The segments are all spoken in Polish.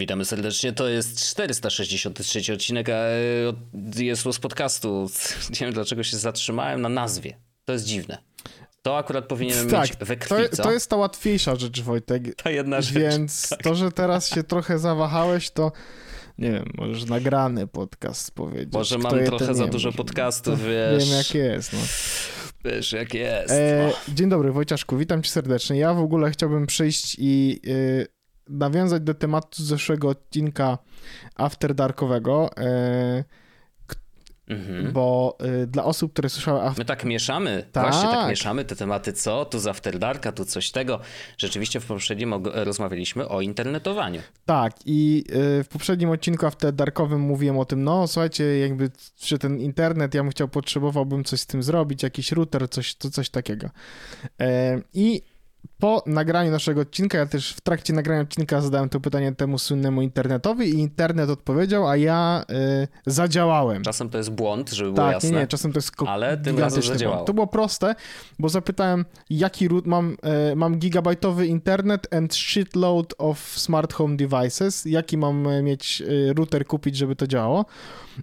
Witamy serdecznie. To jest 463 odcinek a jest z podcastu. Nie wiem dlaczego się zatrzymałem na nazwie. To jest dziwne. To akurat powinienem tak, mieć we krwi, to, to, jest ta łatwiejsza rzecz, Wojtek. Ta jedna rzecz. Więc tak. to, że teraz się trochę zawahałeś, to nie wiem, możesz nagrany podcast powiedzieć. Może mam trochę za dużo podcastów, wiesz. Wiem jak jest, no. Wiesz jak jest. E, dzień dobry Wojciaszku, witam cię serdecznie. Ja w ogóle chciałbym przyjść i y, nawiązać do tematu z zeszłego odcinka After Darkowego. Y, Mhm. Bo y, dla osób, które słyszały... After... My tak mieszamy, tak. właśnie tak mieszamy te tematy, co? Tu z After Darka, tu coś tego. Rzeczywiście w poprzednim rozmawialiśmy o internetowaniu. Tak i y, w poprzednim odcinku After Darkowym mówiłem o tym, no słuchajcie, jakby, że ten internet, ja bym chciał, potrzebowałbym coś z tym zrobić, jakiś router, coś, to, coś takiego. E, I po nagraniu naszego odcinka, ja też w trakcie nagrania odcinka zadałem to pytanie temu słynnemu internetowi i internet odpowiedział, a ja y, zadziałałem. Czasem to jest błąd, żeby tak, było jasne. Nie, nie, czasem to jest Ale tym razem zadziałało. To było proste, bo zapytałem, jaki root mam, y, mam gigabajtowy internet and shitload of smart home devices, jaki mam e, mieć y, router kupić, żeby to działało.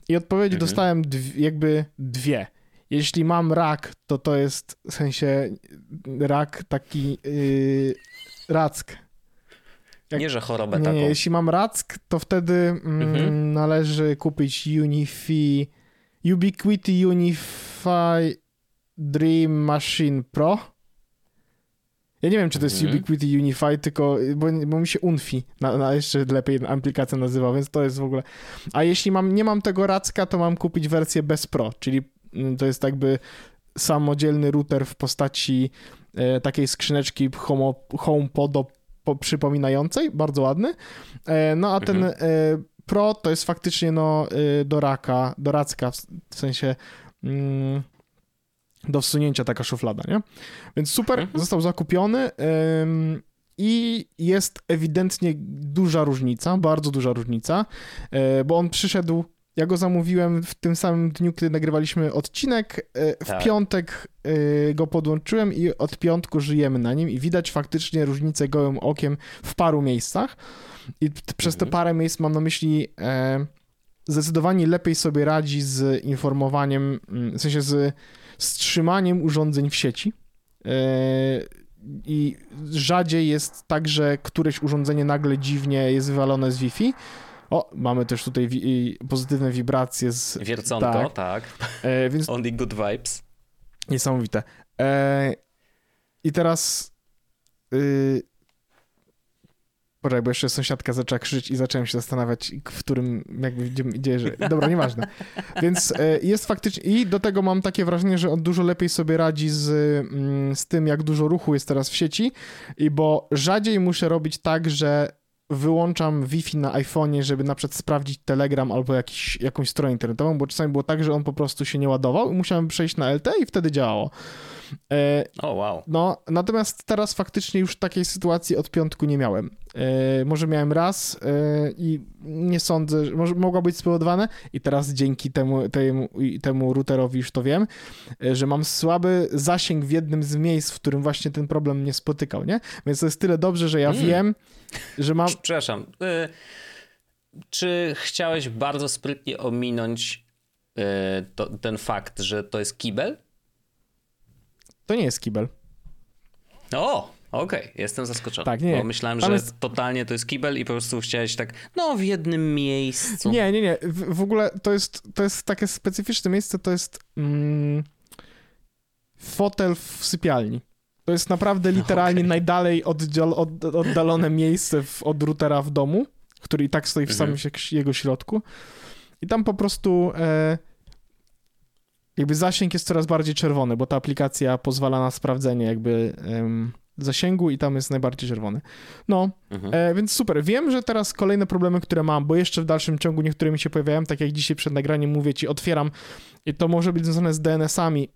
I odpowiedzi mhm. dostałem dwie, jakby dwie jeśli mam rak, to to jest w sensie rak taki yy, rack. Jak, nie, że chorobę nie, taką. Nie, jeśli mam rack, to wtedy mm, mhm. należy kupić Unify, Ubiquity Unify Dream Machine Pro. Ja nie wiem, czy to jest mhm. Ubiquity Unify, tylko, bo, bo mi się Unfi na, na jeszcze lepiej aplikacja nazywa, więc to jest w ogóle. A jeśli mam, nie mam tego racka, to mam kupić wersję bez Pro, czyli to jest jakby samodzielny router w postaci e, takiej skrzyneczki home, HomePod przypominającej, bardzo ładny. E, no a ten mhm. E, Pro to jest faktycznie no do raka, do racka, w sensie mm, do wsunięcia taka szuflada, nie? Więc super, mhm. został zakupiony i jest ewidentnie duża różnica, bardzo duża różnica, bo on przyszedł ja go zamówiłem w tym samym dniu, kiedy nagrywaliśmy odcinek. E, w tak. piątek e, go podłączyłem i od piątku żyjemy na nim i widać faktycznie różnicę gołym okiem w paru miejscach. I przez te mhm. parę miejsc mam na myśli e, zdecydowanie lepiej sobie radzi z informowaniem, mm, w sensie z wstrzymaniem urządzeń w sieci. I rzadziej jest tak, że któreś urządzenie nagle dziwnie jest wywalone z Wi-Fi o, mamy też tutaj wi pozytywne wibracje z... Wierconko, tak. tak. E, więc... Only good vibes. Niesamowite. E, I teraz... Y... Poczekaj, bo jeszcze sąsiadka zaczęła krzyczeć i zacząłem się zastanawiać, w którym jakby idzie, że... Dobra, nieważne. Więc e, jest faktycznie... I do tego mam takie wrażenie, że on dużo lepiej sobie radzi z, mm, z tym, jak dużo ruchu jest teraz w sieci, i bo rzadziej muszę robić tak, że wyłączam Wi-Fi na iPhone'ie, żeby na przykład sprawdzić Telegram albo jakiś, jakąś stronę internetową, bo czasami było tak, że on po prostu się nie ładował i musiałem przejść na LTE i wtedy działało. E, o, oh, wow. No, natomiast teraz faktycznie już takiej sytuacji od piątku nie miałem. E, może miałem raz e, i nie sądzę, że może mogła być spowodowane i teraz dzięki temu, temu, temu routerowi już to wiem, e, że mam słaby zasięg w jednym z miejsc, w którym właśnie ten problem mnie spotykał, nie? Więc to jest tyle dobrze, że ja mm. wiem, że mam... Przepraszam. Czy chciałeś bardzo sprytnie ominąć to, ten fakt, że to jest kibel? To nie jest kibel. O, okej, okay. jestem zaskoczony. Tak, nie. Bo myślałem, że jest... totalnie to jest kibel i po prostu chciałeś tak, no w jednym miejscu. Nie, nie, nie. W, w ogóle to jest, to jest takie specyficzne miejsce, to jest mm, fotel w sypialni. To jest naprawdę literalnie okay. najdalej oddzial, od, oddalone miejsce w, od routera w domu, który i tak stoi w samym mhm. jego środku. I tam po prostu e, jakby zasięg jest coraz bardziej czerwony, bo ta aplikacja pozwala na sprawdzenie jakby um, zasięgu i tam jest najbardziej czerwony. No, mhm. e, więc super. Wiem, że teraz kolejne problemy, które mam, bo jeszcze w dalszym ciągu niektóre mi się pojawiają, tak jak dzisiaj przed nagraniem mówię ci, otwieram i to może być związane z DNS-ami,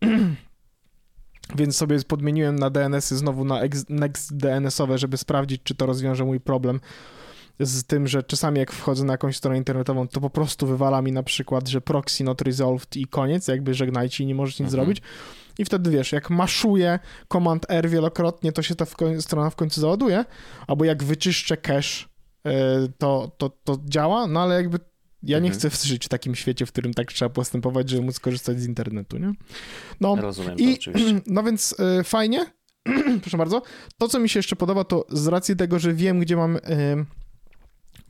więc sobie podmieniłem na DNS-y znowu na next DNS-owe, żeby sprawdzić, czy to rozwiąże mój problem z tym, że czasami jak wchodzę na jakąś stronę internetową, to po prostu wywala mi na przykład, że proxy not resolved i koniec, jakby żegnajcie i nie możesz nic mhm. zrobić. I wtedy wiesz, jak maszuję Command R wielokrotnie, to się ta w strona w końcu załaduje, albo jak wyczyszczę cache, to, to, to działa, no ale jakby ja nie Mhm. chcę żyć w takim świecie, w którym tak trzeba postępować, żeby móc korzystać z internetu, nie? No, Rozumiem to i, oczywiście. no więc e, fajnie, proszę bardzo. To, co mi się jeszcze podoba, to z racji tego, że wiem, gdzie mam, e,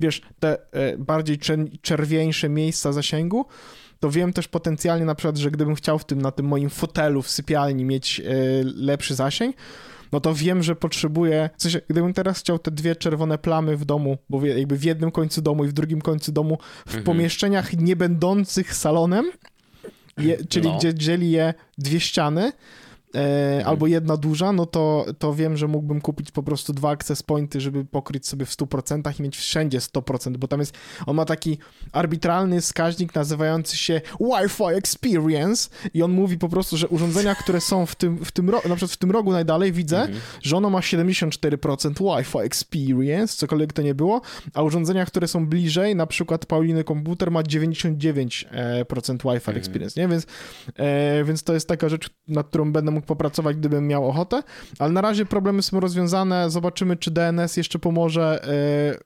wiesz, te e, bardziej czer- czerwieńsze miejsca zasięgu, to wiem też potencjalnie na przykład, że gdybym chciał w tym, na tym moim fotelu w sypialni mieć e, lepszy zasięg, no to wiem, że potrzebuję, w sensie, gdybym teraz chciał te dwie czerwone plamy w domu, bo jakby w jednym końcu domu i w drugim końcu domu, w Mhm. pomieszczeniach nie będących salonem, je, czyli No. gdzie dzieli je dwie ściany, e, albo jedna duża, no to, to wiem, że mógłbym kupić po prostu dwa access pointy, żeby pokryć sobie w 100% i mieć wszędzie 100%, bo tam jest, on ma taki arbitralny wskaźnik nazywający się Wi-Fi Experience i on mówi po prostu, że urządzenia, które są w tym, w tym rogu, na przykład w tym rogu najdalej widzę, Mhm. że ono ma 74% Wi-Fi Experience, cokolwiek to nie było, a urządzenia, które są bliżej, na przykład Pauliny komputer ma 99% Wi-Fi Mhm. Experience, nie? Więc, e, więc to jest taka rzecz, nad którą będę mógł popracować, gdybym miał ochotę, ale na razie problemy są rozwiązane, zobaczymy, czy DNS jeszcze pomoże e,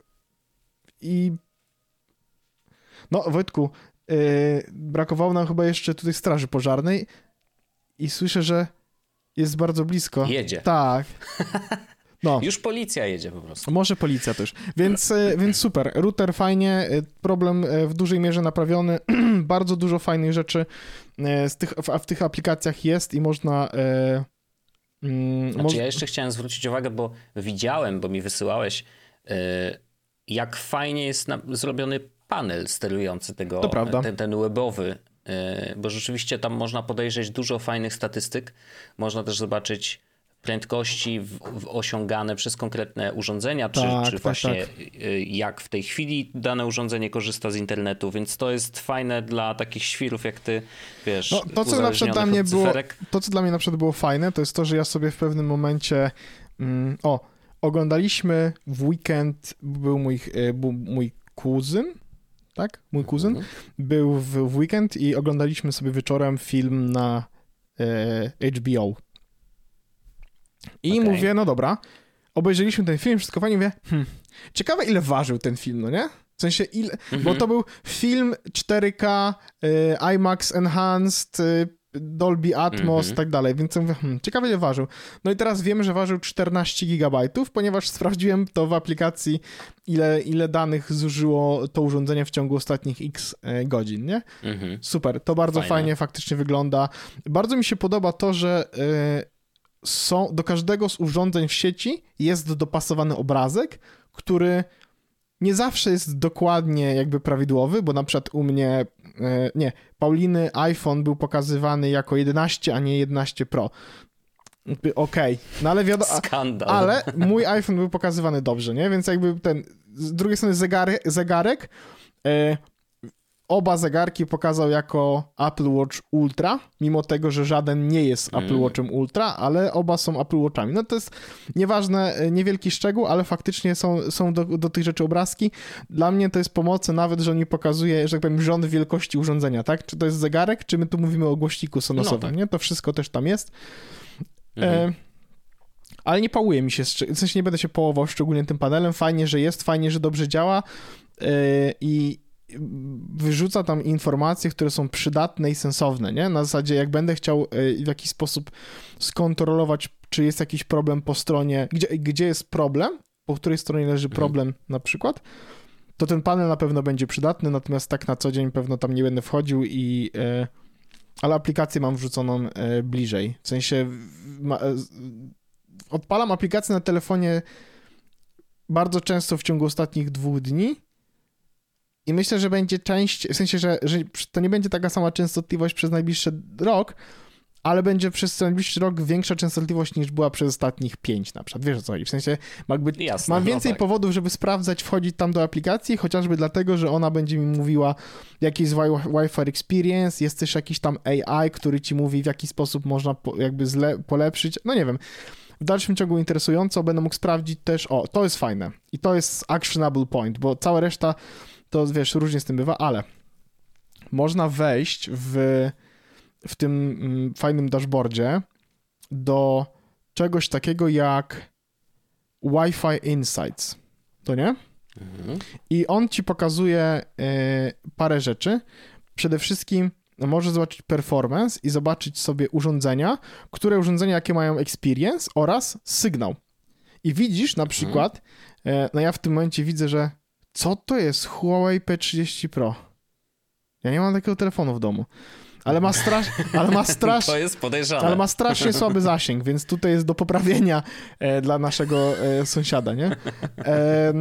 i no, Wojtku, e, brakowało nam chyba jeszcze tutaj straży pożarnej i słyszę, że jest bardzo blisko. Jedzie. Tak. No. Już policja jedzie po prostu. Może policja też. Więc, e, więc super. Router fajnie, problem w dużej mierze naprawiony. Bardzo dużo fajnych rzeczy z tych, w, w tych aplikacjach jest i można. E, mm, Znaczy, ja jeszcze chciałem zwrócić uwagę, bo widziałem, bo mi wysyłałeś, yy, jak fajnie jest na, zrobiony panel sterujący tego, ten, ten webowy, yy, bo rzeczywiście tam można podejrzeć dużo fajnych statystyk. Można też zobaczyć prędkości w, w osiągane przez konkretne urządzenia, czy, Tak, czy tak, właśnie yy, jak w tej chwili dane urządzenie korzysta z internetu, więc to jest fajne dla takich świrów jak ty, wiesz, No, to, co na przykład dla mnie było, to, co dla mnie na przykład było fajne, to jest to, że ja sobie w pewnym momencie. Mm, o, oglądaliśmy w weekend, był mój, e, był mój kuzyn, tak? Mój kuzyn Mhm. był w, w weekend i oglądaliśmy sobie wieczorem film na e, HBO. I Okej. mówię, no dobra, obejrzeliśmy ten film, wszystko fajnie, mówię, hmm, ciekawe ile ważył ten film, no nie? W sensie, ile, bo Mhm. to był film 4K, y, IMAX Enhanced, y, Dolby Atmos i Mhm. tak dalej, więc mówię, hmm, ciekawe ile ważył. No i teraz wiemy, że ważył 14 gigabajtów, ponieważ sprawdziłem to w aplikacji, ile, ile danych zużyło to urządzenie w ciągu ostatnich x e, godzin, nie? Mhm. Super, to bardzo Fajne. fajnie faktycznie wygląda. Bardzo mi się podoba to, że y, są, do każdego z urządzeń w sieci jest dopasowany obrazek, który nie zawsze jest dokładnie jakby prawidłowy, bo na przykład u mnie, y, nie, Pauliny iPhone był pokazywany jako 11, a nie 11 Pro. Okej, no ale wiadomo, Skandal. ale mój iPhone był pokazywany dobrze, nie? Więc jakby ten, z drugiej strony zegarek, e, oba zegarki pokazał jako Apple Watch Ultra, mimo tego, że żaden nie jest Mm. Apple Watchem Ultra, ale oba są Apple Watchami. No to jest nieważne, e, niewielki szczegół, ale faktycznie są, są do, do tych rzeczy obrazki. Dla mnie to jest pomocy nawet, że on mi pokazuje, że tak powiem, rząd wielkości urządzenia, tak? Czy to jest zegarek, czy my tu mówimy o głośniku sonosowym, No tak. nie? To wszystko też tam jest. Mhm. E, ale nie pałuje mi się, w sensie nie będę się połował szczególnie tym panelem. Fajnie, że jest, fajnie, że dobrze działa e, i wyrzuca tam informacje, które są przydatne i sensowne, nie? Na zasadzie, jak będę chciał e, w jakiś sposób skontrolować, czy jest jakiś problem po stronie, gdzie, gdzie jest problem, po której stronie leży Mhm. problem na przykład, to ten panel na pewno będzie przydatny, natomiast tak na co dzień pewno tam nie będę wchodził i e, ale aplikację mam wrzuconą e, bliżej. W sensie ma, odpalam aplikację na telefonie bardzo często w ciągu ostatnich dwóch dni i myślę, że będzie część, w sensie, że, że to nie będzie taka sama częstotliwość przez najbliższy rok, ale będzie przez najbliższy rok większa częstotliwość niż była przez ostatnich pięć na przykład. Wiesz o co chodzi? W sensie jakby Jasne, mam no więcej tak. powodów, żeby sprawdzać, wchodzić tam do aplikacji, chociażby dlatego, że ona będzie mi mówiła, jaki jest Wi- Wi-Fi experience, jest też jakiś tam AI, który ci mówi, w jaki sposób można po, jakby zle, polepszyć. No nie wiem. W dalszym ciągu interesująco będę mógł sprawdzić też, o, to jest fajne i to jest actionable point, bo cała reszta to wiesz, różnie z tym bywa, ale można wejść w, w tym mm, fajnym dashboardzie do czegoś takiego jak Wi-Fi Insights. To nie? Mhm. I on ci pokazuje y, parę rzeczy. Przede wszystkim możesz zobaczyć performance i zobaczyć sobie urządzenia, które urządzenia, jakie mają experience oraz sygnał. I widzisz na mhm. przykład, y, no ja w tym momencie widzę, że co to jest Huawei P30 Pro? Ja nie mam takiego telefonu w domu. Ale ma, strasz, ale ma strasznie. To jest podejrzane. Ale ma strasznie słaby zasięg, więc tutaj jest do poprawienia e, dla naszego e, sąsiada, nie? E,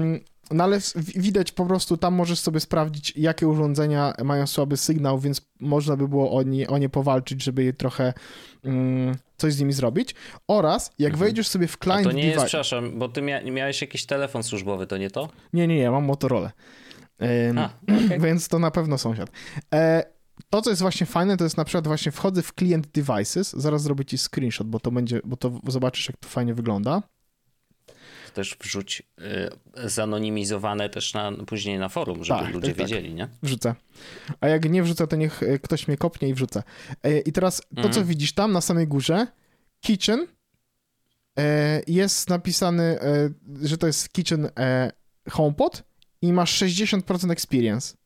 no ale widać po prostu, tam możesz sobie sprawdzić, jakie urządzenia mają słaby sygnał, więc można by było o nie, o nie powalczyć, żeby je trochę mm, coś z nimi zrobić. Oraz jak mhm. wejdziesz sobie w client... A to nie jest, przepraszam, bo ty mia miałeś jakiś telefon służbowy, to nie to? Nie, nie, nie, mam Motorola. A, okay. Więc to na pewno sąsiad. E, to, co jest właśnie fajne, to jest na przykład właśnie wchodzę w Client Devices, zaraz zrobię ci screenshot, bo to będzie, bo to zobaczysz, jak to fajnie wygląda. Też wrzuć y, zanonimizowane też na, później na forum, żeby tak, ludzie tak, wiedzieli, nie? Wrzucę. A jak nie wrzucę, to niech y, ktoś mnie kopnie i wrzucę. E, I teraz to, co mhm. widzisz tam na samej górze, Kitchen, e, jest napisany, e, że to jest Kitchen e, HomePod i masz 60% experience.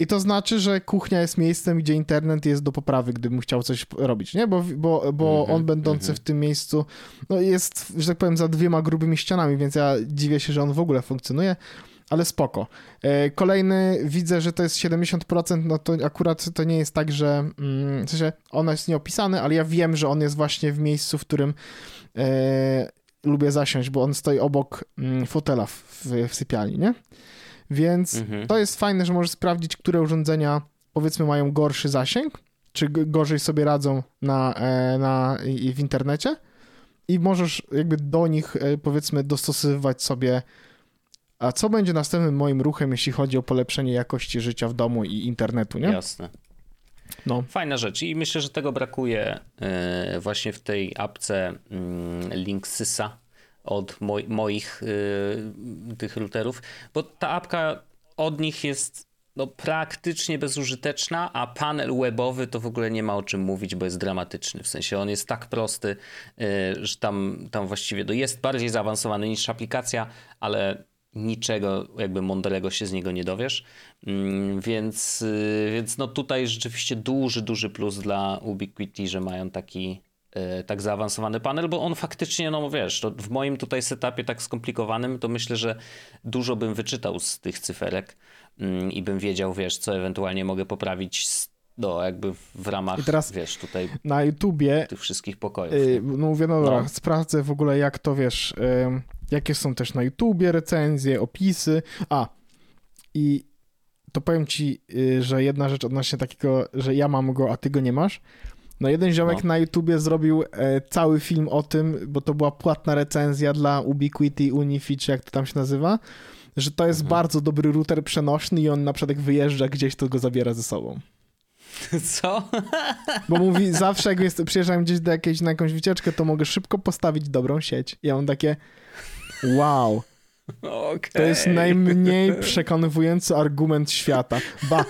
I to znaczy, że kuchnia jest miejscem, gdzie internet jest do poprawy, gdybym chciał coś robić, nie? Bo, bo, bo mm -hmm, on będący mm -hmm. w tym miejscu no jest, że tak powiem, za dwiema grubymi ścianami, więc ja dziwię się, że on w ogóle funkcjonuje, ale spoko. E, kolejny, widzę, że to jest 70%, no to akurat to nie jest tak, że mm, w sensie ono jest nieopisane, ale ja wiem, że on jest właśnie w miejscu, w którym e, lubię zasiąść, bo on stoi obok mm, fotela w, w sypialni, nie? Więc mhm. to jest fajne, że możesz sprawdzić, które urządzenia powiedzmy mają gorszy zasięg, czy gorzej sobie radzą na, e, na, w internecie i możesz jakby do nich e, powiedzmy dostosowywać sobie a co będzie następnym moim ruchem, jeśli chodzi o polepszenie jakości życia w domu i internetu, nie? Jasne. No. Fajna rzecz i myślę, że tego brakuje e, właśnie w tej apce mm, Linksysa od moich y, tych routerów, bo ta apka od nich jest no, praktycznie bezużyteczna, a panel webowy to w ogóle nie ma o czym mówić, bo jest dramatyczny. W sensie on jest tak prosty, y, że tam, tam właściwie to jest bardziej zaawansowany niż aplikacja, ale niczego jakby mądrego się z niego nie dowiesz. Mm, więc, y, więc no tutaj rzeczywiście duży, duży plus dla Ubiquiti, że mają taki tak zaawansowany panel, bo on faktycznie, no wiesz, w moim tutaj setupie tak skomplikowanym, to myślę, że dużo bym wyczytał z tych cyferek mm, i bym wiedział, wiesz, co ewentualnie mogę poprawić no, jakby w ramach, I teraz wiesz, tutaj na YouTubie tych wszystkich pokojów. Yy, no mówię, no dobra, no. sprawdzę w ogóle jak to, wiesz, yy, jakie są też na YouTubie recenzje, opisy, a i to powiem ci, yy, że jedna rzecz odnośnie takiego, że ja mam go, a ty go nie masz, no jeden ziomek no. na YouTubie zrobił e, cały film o tym, bo to była płatna recenzja dla Ubiquiti, Unifi, czy jak to tam się nazywa, że to jest mhm. bardzo dobry router przenośny i on na przykład jak wyjeżdża gdzieś, to go zabiera ze sobą. Co? Bo mówi, zawsze jak jest, przyjeżdżam gdzieś do jakiejś, na jakąś wycieczkę, to mogę szybko postawić dobrą sieć. I ja mam takie, wow. Okay. To jest najmniej przekonywujący argument świata. Ba,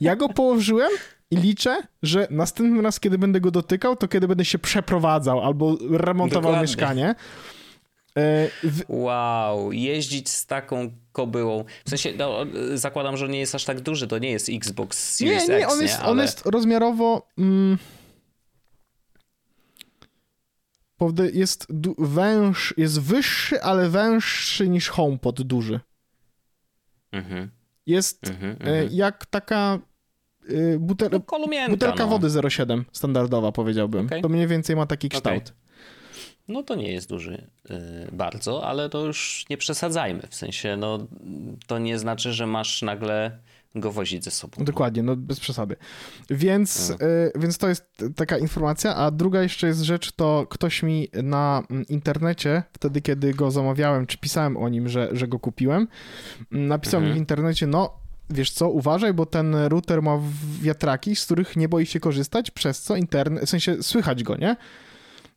ja go położyłem i liczę, że następny raz, kiedy będę go dotykał, to kiedy będę się przeprowadzał albo remontował Dokładnie. mieszkanie. E, w... Wow, jeździć z taką kobyłą. W sensie, no, zakładam, że nie jest aż tak duży, to nie jest Xbox Series nie, nie, X, on jest, nie? Ale... on jest rozmiarowo... Mm, jest węż, jest wyższy, ale węższy niż HomePod duży. Mhm. Jest mhm, e, mhm. jak taka butel... no, butelka no. wody 0,7 standardowa powiedziałbym. Okay. To mniej więcej ma taki kształt. Okay. No to nie jest duży yy, bardzo, ale to już nie przesadzajmy. W sensie, no to nie znaczy, że masz nagle go wozić ze sobą. Dokładnie, no bez przesady. Więc, yy, więc to jest taka informacja, a druga jeszcze jest rzecz, to ktoś mi na internecie, wtedy kiedy go zamawiałem, czy pisałem o nim, że, że go kupiłem, napisał mhm. mi w internecie, no wiesz co, uważaj, bo ten router ma wiatraki, z których nie boi się korzystać, przez co internet, w sensie słychać go, nie?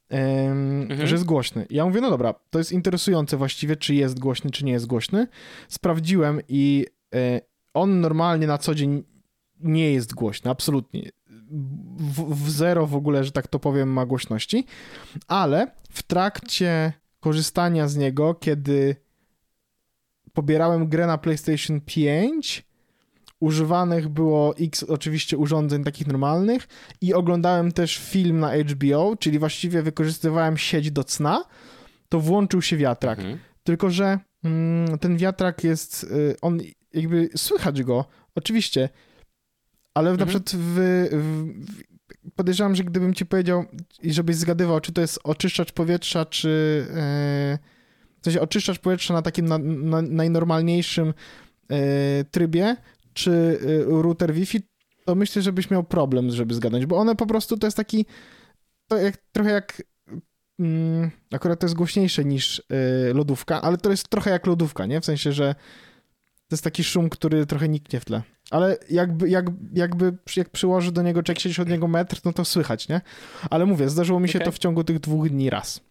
mhm. że jest głośny. Ja mówię, no dobra, to jest interesujące właściwie, czy jest głośny, czy nie jest głośny. Sprawdziłem i e, on normalnie na co dzień nie jest głośny, absolutnie. W, w zero w ogóle, że tak to powiem, ma głośności, ale w trakcie korzystania z niego, kiedy pobierałem grę na PlayStation 5, używanych było x oczywiście urządzeń takich normalnych i oglądałem też film na HBO, czyli właściwie wykorzystywałem sieć do cna, to włączył się wiatrak. Mhm. Tylko, że mm, ten wiatrak jest, y, on jakby słychać go, oczywiście, ale mhm. na przykład w, w, podejrzewam, że gdybym ci powiedział i żebyś zgadywał, czy to jest oczyszczacz powietrza, czy yy, w sensie oczyszczacz powietrza na takim na, na, najnormalniejszym yy, trybie, czy yy, router Wi-Fi, to myślę, żebyś miał problem, żeby zgadnąć, bo one po prostu to jest taki to jak, trochę jak mm, akurat to jest głośniejsze niż lodówka, ale to jest trochę jak lodówka, nie? W sensie, że to jest taki szum, który trochę niknie w tle. Ale jakby, jak, jakby jak przyłoży do niego, siedzisz od niego metr, no to słychać, nie? Ale mówię, zdarzyło mi się okay. to w ciągu tych dwóch dni raz.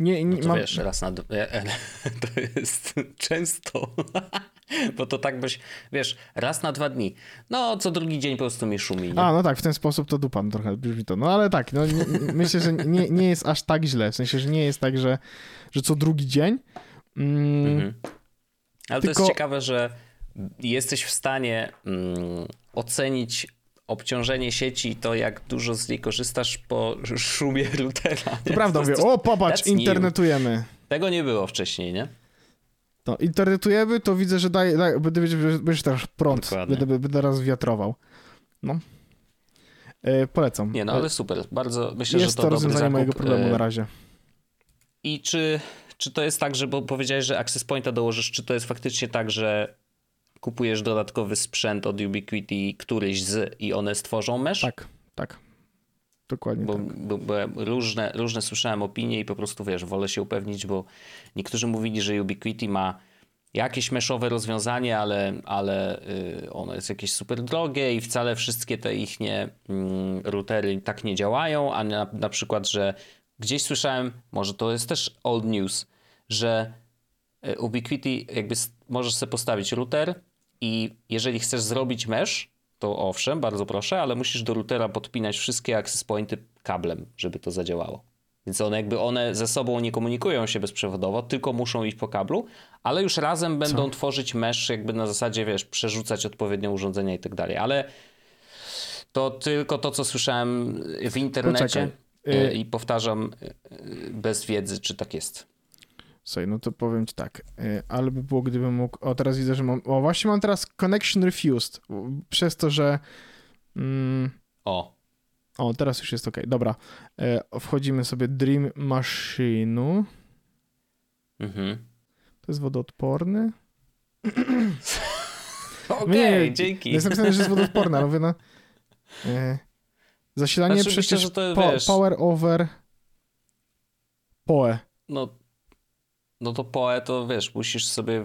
Nie, nie no mam... wiesz, raz na e, e, to jest często, bo to tak byś, wiesz, raz na dwa dni. No, co drugi dzień po prostu mi szumi. Nie? A, no tak, w ten sposób to dupam trochę brzmi to. No ale tak, no, nie, myślę, że nie, nie jest aż tak źle. W sensie, że nie jest tak, że, że co drugi dzień. Mm, mhm. Ale Tylko... to jest ciekawe, że jesteś w stanie mm, ocenić obciążenie sieci to, jak dużo z niej korzystasz po szumie routera. To prawda, mówię, o popatrz, internetujemy. New. Tego nie było wcześniej, nie? No, internetujemy, to widzę, że daje, daje będę będziesz teraz prąd, będę, będę teraz wiatrował. No. E, polecam. Nie, no ale super. Bardzo myślę, Jest że to, to rozwiązanie mojego problemu e, na razie. I czy czy to jest tak, że bo powiedziałeś, że Access Pointa dołożysz, czy to jest faktycznie tak, że kupujesz dodatkowy sprzęt od Ubiquiti któryś z i one stworzą mesh? Tak, tak. Dokładnie bo, tak. Bo, bo różne, różne słyszałem opinie i po prostu wiesz, wolę się upewnić, bo niektórzy mówili, że Ubiquiti ma jakieś meszowe rozwiązanie, ale, ale yy, ono jest jakieś super drogie i wcale wszystkie te ich nie, mm, routery tak nie działają, a na, na przykład, że gdzieś słyszałem, może to jest też old news, że e, Ubiquiti jakby możesz sobie postawić router i jeżeli chcesz zrobić mesh, to owszem, bardzo proszę, ale musisz do routera podpinać wszystkie access pointy kablem, żeby to zadziałało. Więc one jakby one ze sobą nie komunikują się bezprzewodowo, tylko muszą iść po kablu, ale już razem będą Co? tworzyć mesh jakby na zasadzie, wiesz, przerzucać odpowiednie urządzenia i tak dalej. Ale to tylko to, co słyszałem w internecie. Poczekaj. Y I powtarzam bez wiedzy, czy tak jest. Słuchaj, no to powiem ci tak, y, ale by było, gdybym mógł, o teraz widzę, że mam, o właśnie mam teraz connection refused, przez to, że mm, o. O, teraz już jest ok, dobra. Y, wchodzimy sobie Dream Machine'u. Mhm. To jest wodoodporny. Okej, okay, dzięki. Jest napisane, że jest wodoodporny, ale mówię, no... Y, zasilanie znaczy, przecież myślę, po, power over PoE. No no to PoE to wiesz, musisz sobie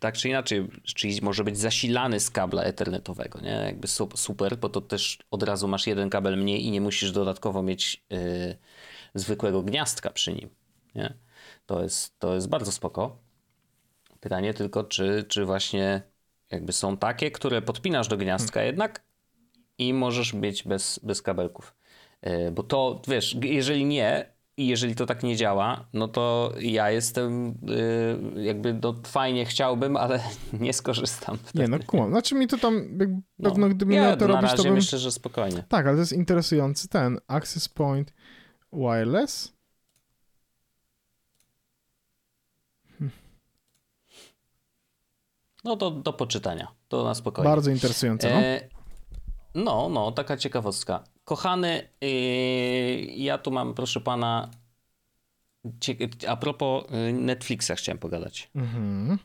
tak czy inaczej, czyli może być zasilany z kabla ethernetowego, nie? Jakby super, bo to też od razu masz jeden kabel mniej i nie musisz dodatkowo mieć yy, zwykłego gniazdka przy nim, nie? To jest, to jest bardzo spoko. Pytanie tylko, czy, czy właśnie jakby są takie, które podpinasz do gniazdka hmm. jednak i możesz mieć bez, bez kabelków. Yy, bo to, wiesz, jeżeli nie, i jeżeli to tak nie działa, no to ja jestem yy, jakby no fajnie chciałbym, ale nie skorzystam. Wtedy. Nie, no kumam. Znaczy mi to tam jakby no, pewno gdybym ja miał to robić, to bym... myślę, że spokojnie. Tak, ale to jest interesujący ten Access Point Wireless. Hm. No to do poczytania. To na spokojnie. Bardzo interesujące, no. E, no, no, taka ciekawostka. Kochany, yy, ja tu mam, proszę pana, a propos y, Netflixa chciałem pogadać. Mhm.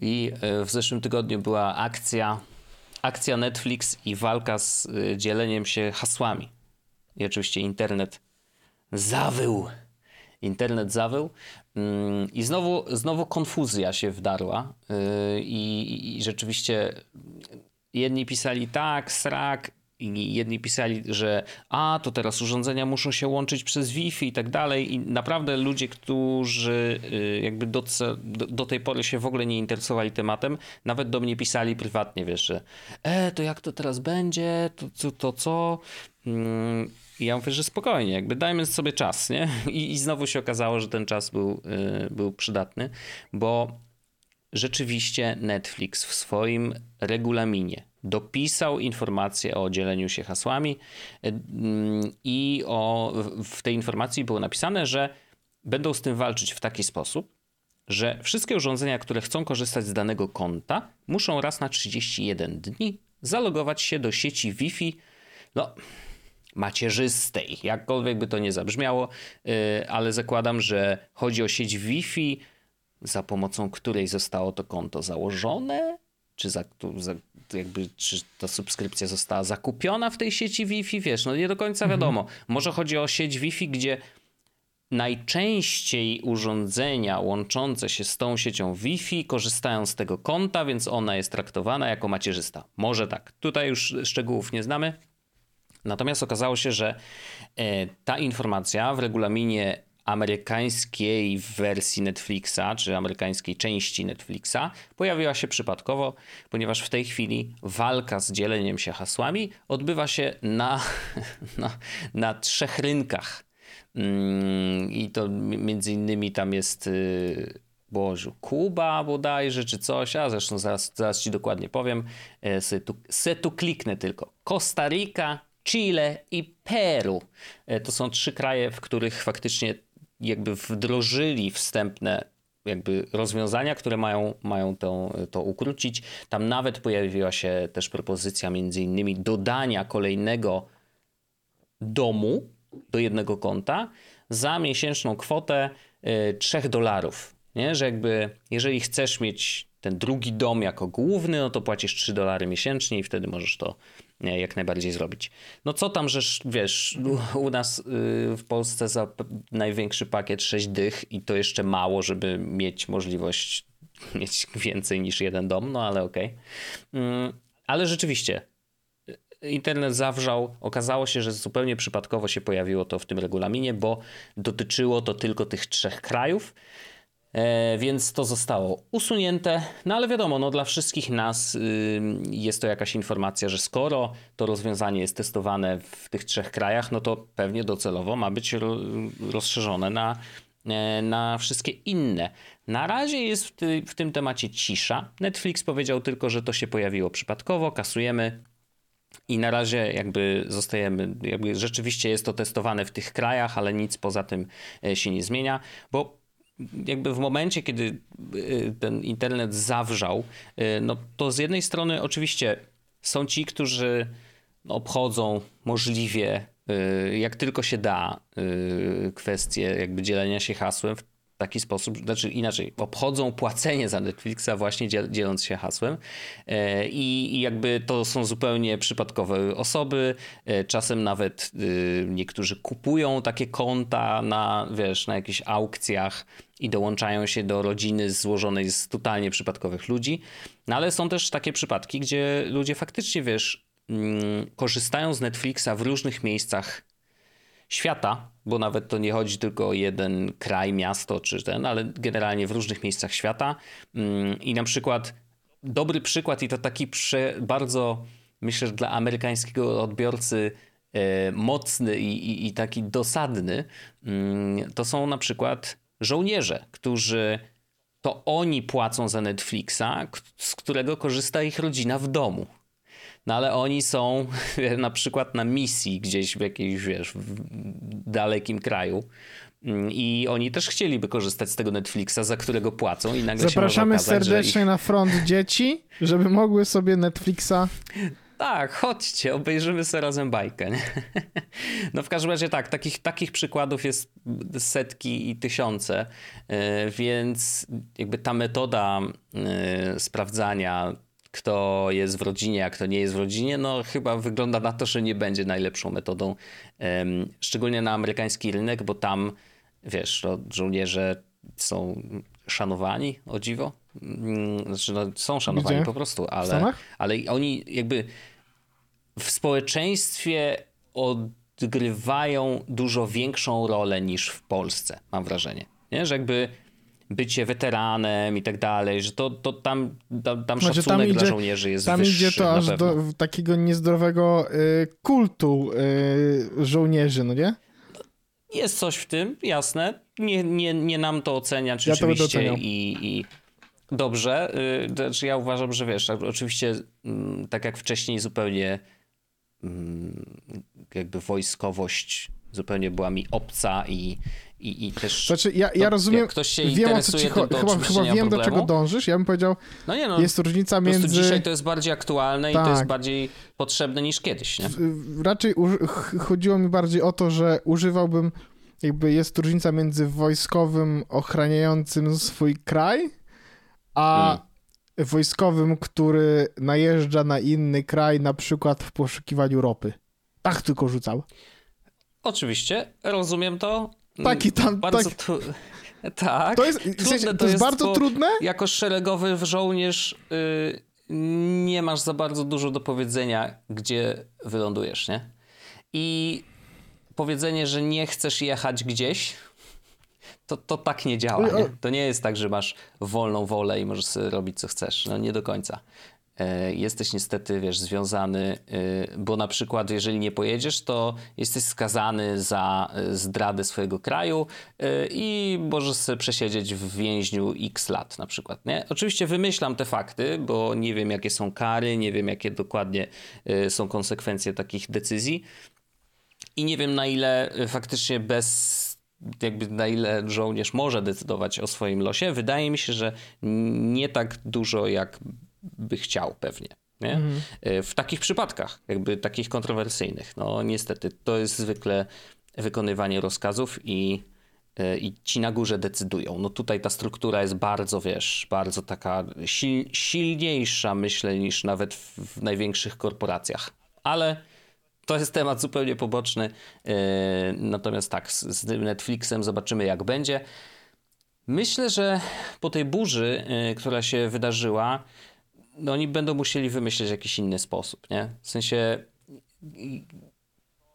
I y, w zeszłym tygodniu była akcja, akcja Netflix i walka z y, dzieleniem się hasłami. I oczywiście internet zawył. Internet zawył. Mm, I znowu, znowu konfuzja się wdarła. I, i rzeczywiście jedni pisali tak, srak, i jedni pisali, że a, to teraz urządzenia muszą się łączyć przez Wi-Fi i tak dalej i naprawdę ludzie, którzy y, jakby do, do, tej pory się w ogóle nie interesowali tematem, nawet do mnie pisali prywatnie, wiesz, że e, to jak to teraz będzie, to, to, to co? Mm, I ja mówię, że spokojnie, jakby dajmy sobie czas, nie? I, i znowu się okazało, że ten czas był, yy, był przydatny, bo rzeczywiście Netflix w swoim regulaminie dopisał informację o dzieleniu się hasłami yy, i o, w tej informacji było napisane, że będą z tym walczyć w taki sposób, że wszystkie urządzenia, które chcą korzystać z danego konta, muszą raz na 31 dni zalogować się do sieci Wi-Fi. No, macierzystej, jakkolwiek by to nie zabrzmiało, y, ale zakładam, że chodzi o sieć Wi-Fi, za pomocą której zostało to konto założone, czy, za, za, jakby, czy ta subskrypcja została zakupiona w tej sieci Wi-Fi, wiesz, no nie do końca mhm. wiadomo. Mhm. Może chodzi o sieć Wi-Fi, gdzie najczęściej urządzenia łączące się z tą siecią Wi-Fi korzystają z tego konta, więc ona jest traktowana jako macierzysta. Może tak. Tutaj już szczegółów nie znamy. Natomiast okazało się, że e, ta informacja w regulaminie amerykańskiej wersji Netflixa, czy amerykańskiej części Netflixa, pojawiła się przypadkowo, ponieważ w tej chwili walka z dzieleniem się hasłami odbywa się na, na, na trzech rynkach. Mm, I to między innymi tam jest y, Bożu, Kuba bodajże, czy coś, a zresztą zaraz, zaraz ci dokładnie powiem. E, se tu, se tu kliknę tylko. Costa Chile i Peru. E, to są trzy kraje, w których faktycznie jakby wdrożyli wstępne jakby rozwiązania, które mają, mają to, to ukrócić. Tam nawet pojawiła się też propozycja między innymi dodania kolejnego domu do jednego konta za miesięczną kwotę 3 e, dolarów. Nie? Że jakby jeżeli chcesz mieć ten drugi dom jako główny, no to płacisz 3 dolary miesięcznie i wtedy możesz to jak najbardziej zrobić. No co tam, że wiesz, u nas y, w Polsce za największy pakiet 6 dych i to jeszcze mało, żeby mieć możliwość mieć więcej niż jeden dom, no ale okej. Okay. Mm, ale rzeczywiście, y, internet zawrzał. Okazało się, że zupełnie przypadkowo się pojawiło to w tym regulaminie, bo dotyczyło to tylko tych trzech krajów. E, więc to zostało usunięte. No ale wiadomo, no, dla wszystkich nas y, jest to jakaś informacja, że skoro to rozwiązanie jest testowane w tych trzech krajach, no to pewnie docelowo ma być rozszerzone na, e, na wszystkie inne. Na razie jest w, ty, w tym temacie cisza. Netflix powiedział tylko, że to się pojawiło przypadkowo, kasujemy i na razie jakby zostajemy, jakby rzeczywiście jest to testowane w tych krajach, ale nic poza tym e, się nie zmienia, bo jakby w momencie, kiedy y, ten internet zawrzał, y, no to z jednej strony oczywiście są ci, którzy obchodzą możliwie y, jak tylko się da kwestie jakby dzielenia się hasłem taki sposób, znaczy inaczej, obchodzą płacenie za Netflixa właśnie dzieląc się hasłem. E, i, jakby to są zupełnie przypadkowe osoby, e, czasem nawet y, niektórzy kupują takie konta na, wiesz, na jakichś aukcjach i dołączają się do rodziny złożonej z totalnie przypadkowych ludzi, no ale są też takie przypadki, gdzie ludzie faktycznie, wiesz, mm, korzystają z Netflixa w różnych miejscach świata, bo nawet to nie chodzi tylko o jeden kraj, miasto czy ten, ale generalnie w różnych miejscach świata. Mm, I na przykład dobry przykład i to taki prze, bardzo, myślę, że dla amerykańskiego odbiorcy e, mocny i, i, i taki dosadny, mm, to są na przykład żołnierze, którzy to oni płacą za Netflixa, z którego korzysta ich rodzina w domu. No ale oni są na przykład na misji gdzieś w jakiejś, wiesz, w dalekim kraju. Mm, I oni też chcieliby korzystać z tego Netflixa, za którego płacą i nagle Zapraszamy się okazać, serdecznie ich... na front dzieci, żeby mogły sobie Netflixa tak, chodźcie, obejrzymy sobie razem bajkę. Nie? No w każdym razie tak, takich, takich przykładów jest setki i tysiące, e, więc jakby ta metoda e, sprawdzania kto jest w rodzinie, a kto nie jest w rodzinie, no chyba wygląda na to, że nie będzie najlepszą metodą, szczególnie na amerykański rynek, bo tam, wiesz, no, żołnierze są szanowani, o dziwo. Mm, znaczy, no, są szanowani Gdzie? po prostu, ale, ale oni jakby w społeczeństwie odgrywają dużo większą rolę niż w Polsce, mam wrażenie. Nie? Że jakby bycie weteranem i tak dalej, że to, to tam, tam, tam znaczy, szacunek tam idzie, dla żołnierzy jest Tam wyższy, idzie to aż do takiego niezdrowego y, kultu y, żołnierzy, no nie? Jest coś w tym, jasne. Nie, nie, nie nam to oceniać ja oczywiście to i, i dobrze. Y, znaczy ja uważam, że wiesz, oczywiście mm, tak jak wcześniej zupełnie mm, jakby wojskowość zupełnie była mi obca i, i, i też... Znaczy, ja, ja rozumiem, ktoś się wiem o co ci chodzi, chyba, chyba wiem problemu. do czego dążysz, ja bym powiedział, no nie no, jest różnica między... dzisiaj to jest bardziej aktualne tak. i to jest tak. bardziej potrzebne niż kiedyś, nie? Raczej chodziło mi bardziej o to, że używałbym, jakby jest różnica między wojskowym ochraniającym swój kraj, a hmm. wojskowym, który najeżdża na inny kraj, na przykład w poszukiwaniu ropy. Tak tylko rzucał. Oczywiście, rozumiem to. Taki tam, bardzo tak. Tu... Tak. To jest, trudne, to, jest, to jest bardzo trudne. Jako szeregowy żołnierz yy, nie masz za bardzo dużo do powiedzenia, gdzie wylądujesz, nie? I powiedzenie, że nie chcesz jechać gdzieś, to, to tak nie działa. Nie? To nie jest tak, że masz wolną wolę i możesz sobie robić co chcesz. No nie do końca. E, jesteś niestety, wiesz, związany, e, bo na przykład jeżeli nie pojedziesz, to jesteś skazany za e, zdradę swojego kraju i możesz przesiedzieć w więźniu x lat na przykład, nie? Oczywiście wymyślam te fakty, bo nie wiem jakie są kary, nie wiem jakie dokładnie są konsekwencje takich decyzji i nie wiem na ile faktycznie bez jakby na ile żołnierz może decydować o swoim losie. Wydaje mi się, że nie tak dużo jak by chciał pewnie. Nie? Mhm. E, w takich przypadkach, jakby takich kontrowersyjnych. No niestety, to jest zwykle wykonywanie rozkazów i, e, i ci na górze decydują. No tutaj ta struktura jest bardzo, wiesz, bardzo taka sil, silniejsza, myślę, niż nawet w, w największych korporacjach. Ale to jest temat zupełnie poboczny. E, natomiast tak, z, z Netflixem zobaczymy, jak będzie. Myślę, że po tej burzy, która się wydarzyła, no oni będą musieli wymyślić jakiś inny sposób, nie? W sensie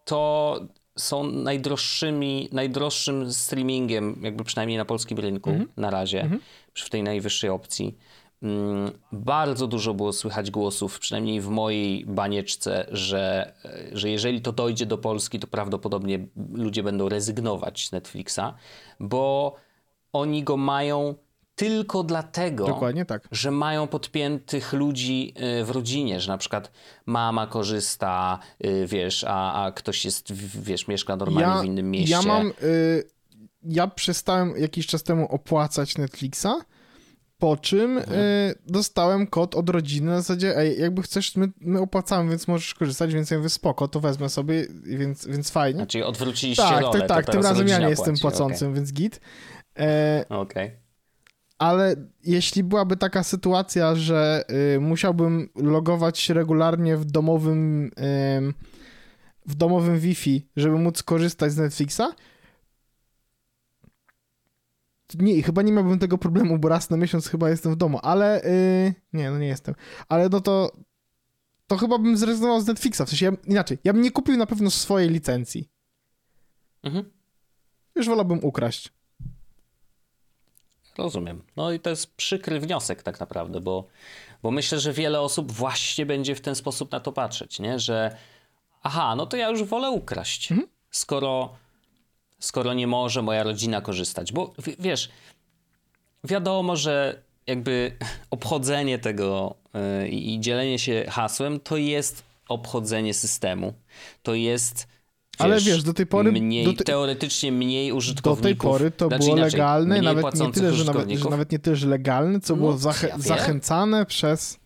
to są najdroższymi, najdroższym streamingiem, jakby przynajmniej na polskim rynku mm -hmm. na razie, mm -hmm. w tej najwyższej opcji. Mm, bardzo dużo było słychać głosów, przynajmniej w mojej banieczce, że, że jeżeli to dojdzie do Polski, to prawdopodobnie ludzie będą rezygnować z Netflixa, bo oni go mają tylko dlatego, tak. że mają podpiętych ludzi y, w rodzinie, że na przykład mama korzysta, y, wiesz, a, a ktoś jest, wiesz, mieszka normalnie ja, w innym mieście. Ja mam, y, ja przestałem jakiś czas temu opłacać Netflixa, po czym mhm. y, dostałem kod od rodziny na zasadzie, ej, jakby chcesz, my, my opłacamy, więc możesz korzystać, więc ja mówię, spoko, to wezmę sobie, więc, więc fajnie. Znaczy odwróciliście tak, rolę. Tak, tak, tym razem ja nie jestem płacącym, okay. więc git. E, Okej. Okay ale jeśli byłaby taka sytuacja, że y, musiałbym logować się regularnie w domowym, y, w domowym Wi-Fi, żeby móc korzystać z Netflixa, nie, chyba nie miałbym tego problemu, bo raz na miesiąc chyba jestem w domu, ale y, nie, no nie jestem. Ale no to to chyba bym zrezygnował z Netflixa, w sensie ja, inaczej, ja bym nie kupił na pewno swojej licencji. Mhm. Już wolałbym ukraść. Rozumiem. No i to jest przykry wniosek tak naprawdę, bo, bo myślę, że wiele osób właśnie będzie w ten sposób na to patrzeć, nie? że aha, no to ja już wolę ukraść, mhm. skoro, skoro nie może moja rodzina korzystać. Bo w, wiesz, wiadomo, że jakby obchodzenie tego yy, i dzielenie się hasłem to jest obchodzenie systemu. To jest ale wiesz, do tej pory... Mniej, te... Teoretycznie mniej użytkowników. Do tej pory to znaczy było inaczej, legalne, nawet nie, tyle, że nawet, że nawet nie tyle, że legalne, co no, było ja zachęcane przez...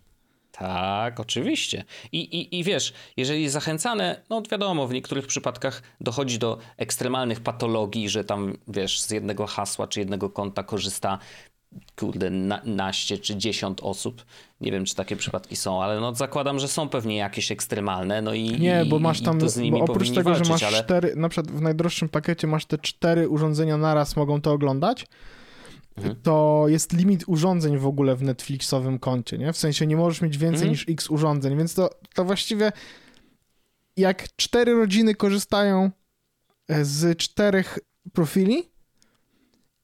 Tak, oczywiście. I, i, I wiesz, jeżeli zachęcane, no wiadomo, w niektórych przypadkach dochodzi do ekstremalnych patologii, że tam, wiesz, z jednego hasła czy jednego konta korzysta kurde, na, naście czy dziesiąt osób. Nie wiem, czy takie przypadki są, ale no zakładam, że są pewnie jakieś ekstremalne, no i Nie, bo masz tam, bo oprócz tego, walczyć, że masz ale... cztery, na przykład w najdroższym pakiecie masz te cztery urządzenia naraz mogą to oglądać, mhm. to jest limit urządzeń w ogóle w Netflixowym koncie, nie? W sensie nie możesz mieć więcej mhm. niż x urządzeń, więc to, to właściwie jak cztery rodziny korzystają z czterech profili,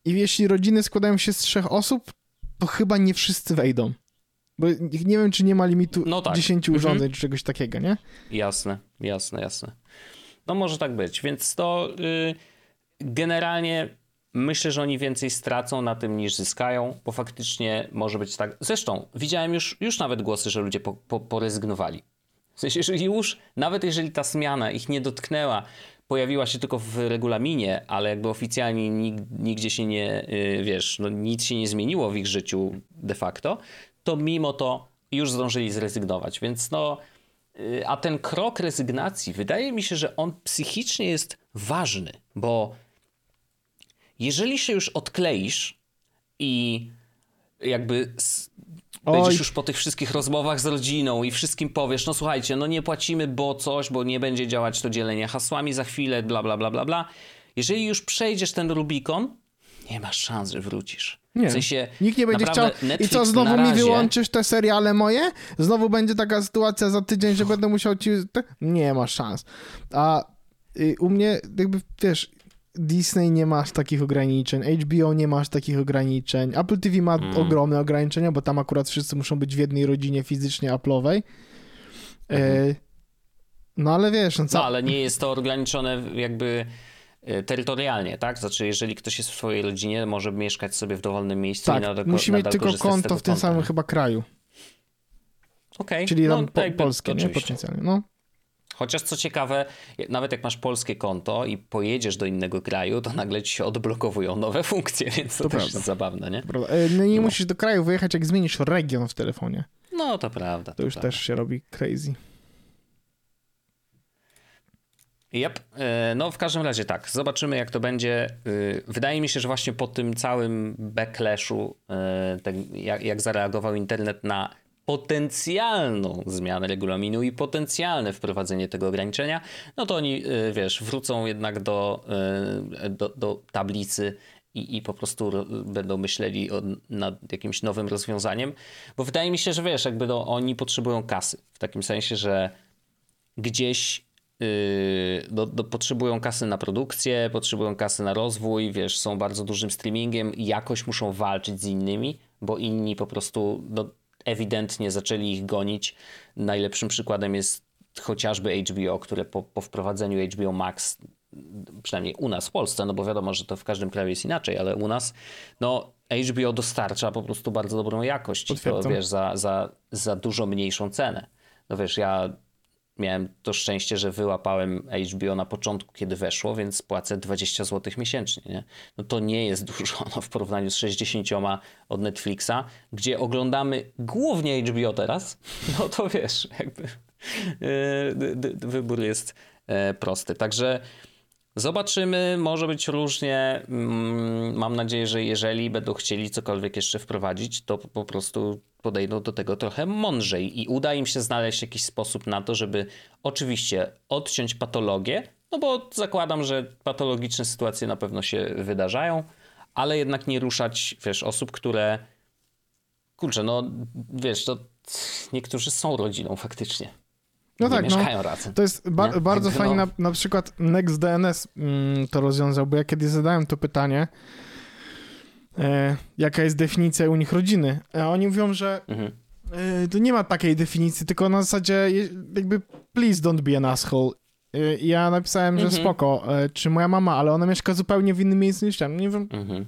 I jeśli rodziny składają się z trzech osób, to chyba nie wszyscy wejdą. Bo nie wiem, czy nie ma limitu no tak. 10 mhm. urządzeń, mhm. czy czegoś takiego, nie? Jasne, jasne, jasne. No może tak być, więc to yy, generalnie myślę, że oni więcej stracą na tym niż zyskają, bo faktycznie może być tak. Zresztą widziałem już, już nawet głosy, że ludzie po, po, porezygnowali. W sensie, że już, nawet jeżeli ta zmiana ich nie dotknęła, pojawiła się tylko w regulaminie, ale jakby oficjalnie nigdzie się nie, y, wiesz, no nic się nie zmieniło w ich życiu de facto, to mimo to już zdążyli zrezygnować. Więc no, y, a ten krok rezygnacji, wydaje mi się, że on psychicznie jest ważny, bo jeżeli się już odkleisz i jakby Oj. Będziesz już po tych wszystkich rozmowach z rodziną i wszystkim powiesz, no słuchajcie, no nie płacimy, bo coś, bo nie będzie działać to dzielenie hasłami za chwilę, bla, bla, bla, bla, bla. Jeżeli już przejdziesz ten Rubikon, nie masz szans, że wrócisz. Nie. W sensie, Nikt nie będzie chciał. Netflix I co, znowu razie... mi wyłączysz te seriale moje? Znowu będzie taka sytuacja za tydzień, że będę musiał ci... Nie ma szans. A y, u mnie jakby, wiesz, Disney nie masz takich ograniczeń, HBO nie masz takich ograniczeń, Apple TV ma mm. ogromne ograniczenia, bo tam akurat wszyscy muszą być w jednej rodzinie fizycznie Apple'owej. E, mhm. no ale wiesz... No, no, ale nie jest to ograniczone jakby e, terytorialnie, tak? Znaczy, jeżeli ktoś jest w swojej rodzinie, może mieszkać sobie w dowolnym miejscu tak, i nadal musi mieć tylko konto w tym konta. samym chyba kraju. Okej. Okay. Czyli no, po, polskie, nie? Potencjalnie, no. Chociaż co ciekawe, nawet jak masz polskie konto i pojedziesz do innego kraju, to nagle ci się odblokowują nowe funkcje, więc to, to też jest zabawne, nie? E, no nie no. musisz do kraju wyjechać, jak zmienisz region w telefonie. No, to prawda. To, to już prawda. też się robi crazy. Yep. E, no w każdym razie tak, zobaczymy jak to będzie. E, wydaje mi się, że właśnie po tym całym backlashu, jak zareagował internet na potencjalną zmianę regulaminu i potencjalne wprowadzenie tego ograniczenia, no to oni, y, wiesz, wrócą jednak do, y, do, do tablicy i, i po prostu będą myśleli o, nad jakimś nowym rozwiązaniem, bo wydaje mi się, że wiesz, jakby no, oni potrzebują kasy, w takim sensie, że gdzieś yy, no, no, potrzebują kasy na produkcję, potrzebują kasy na rozwój, wiesz, są bardzo dużym streamingiem jakoś muszą walczyć z innymi, bo inni po prostu no, ewidentnie zaczęli ich gonić. Najlepszym przykładem jest chociażby HBO, które po, po wprowadzeniu HBO Max przynajmniej u nas w Polsce, no bo wiadomo, że to w każdym kraju jest inaczej, ale u nas, no HBO dostarcza po prostu bardzo dobrą jakość to wiesz, za, za, za dużo mniejszą cenę. No wiesz, ja miałem to szczęście, że wyłapałem HBO na początku, kiedy weszło, więc płacę 20 zł miesięcznie. Nie? No to nie jest dużo no, w porównaniu z 60 od Netflixa, gdzie oglądamy głównie HBO teraz. No to wiesz, jakby yy, wybór jest yy, prosty. Także Zobaczymy, może być różnie. Mm, mam nadzieję, że jeżeli będą chcieli cokolwiek jeszcze wprowadzić, to po prostu podejdą do tego trochę mądrzej i uda im się znaleźć jakiś sposób na to, żeby oczywiście odciąć patologię, no bo zakładam, że patologiczne sytuacje na pewno się wydarzają, ale jednak nie ruszać, wiesz, osób, które kurczę, no wiesz, to niektórzy są rodziną faktycznie. No tak, mieszkają no, razem. To jest ba bardzo fajnie, no. na, na przykład NextDNS mm, to rozwiązał, bo ja kiedy zadałem to pytanie, e, jaka jest definicja u nich rodziny, a oni mówią, że mhm. e, to nie ma takiej definicji, tylko na zasadzie jakby please don't be an asshole. E, ja napisałem, że mhm. spoko, e, czy moja mama, ale ona mieszka zupełnie w innym miejscu niż ja. Nie wiem, mhm.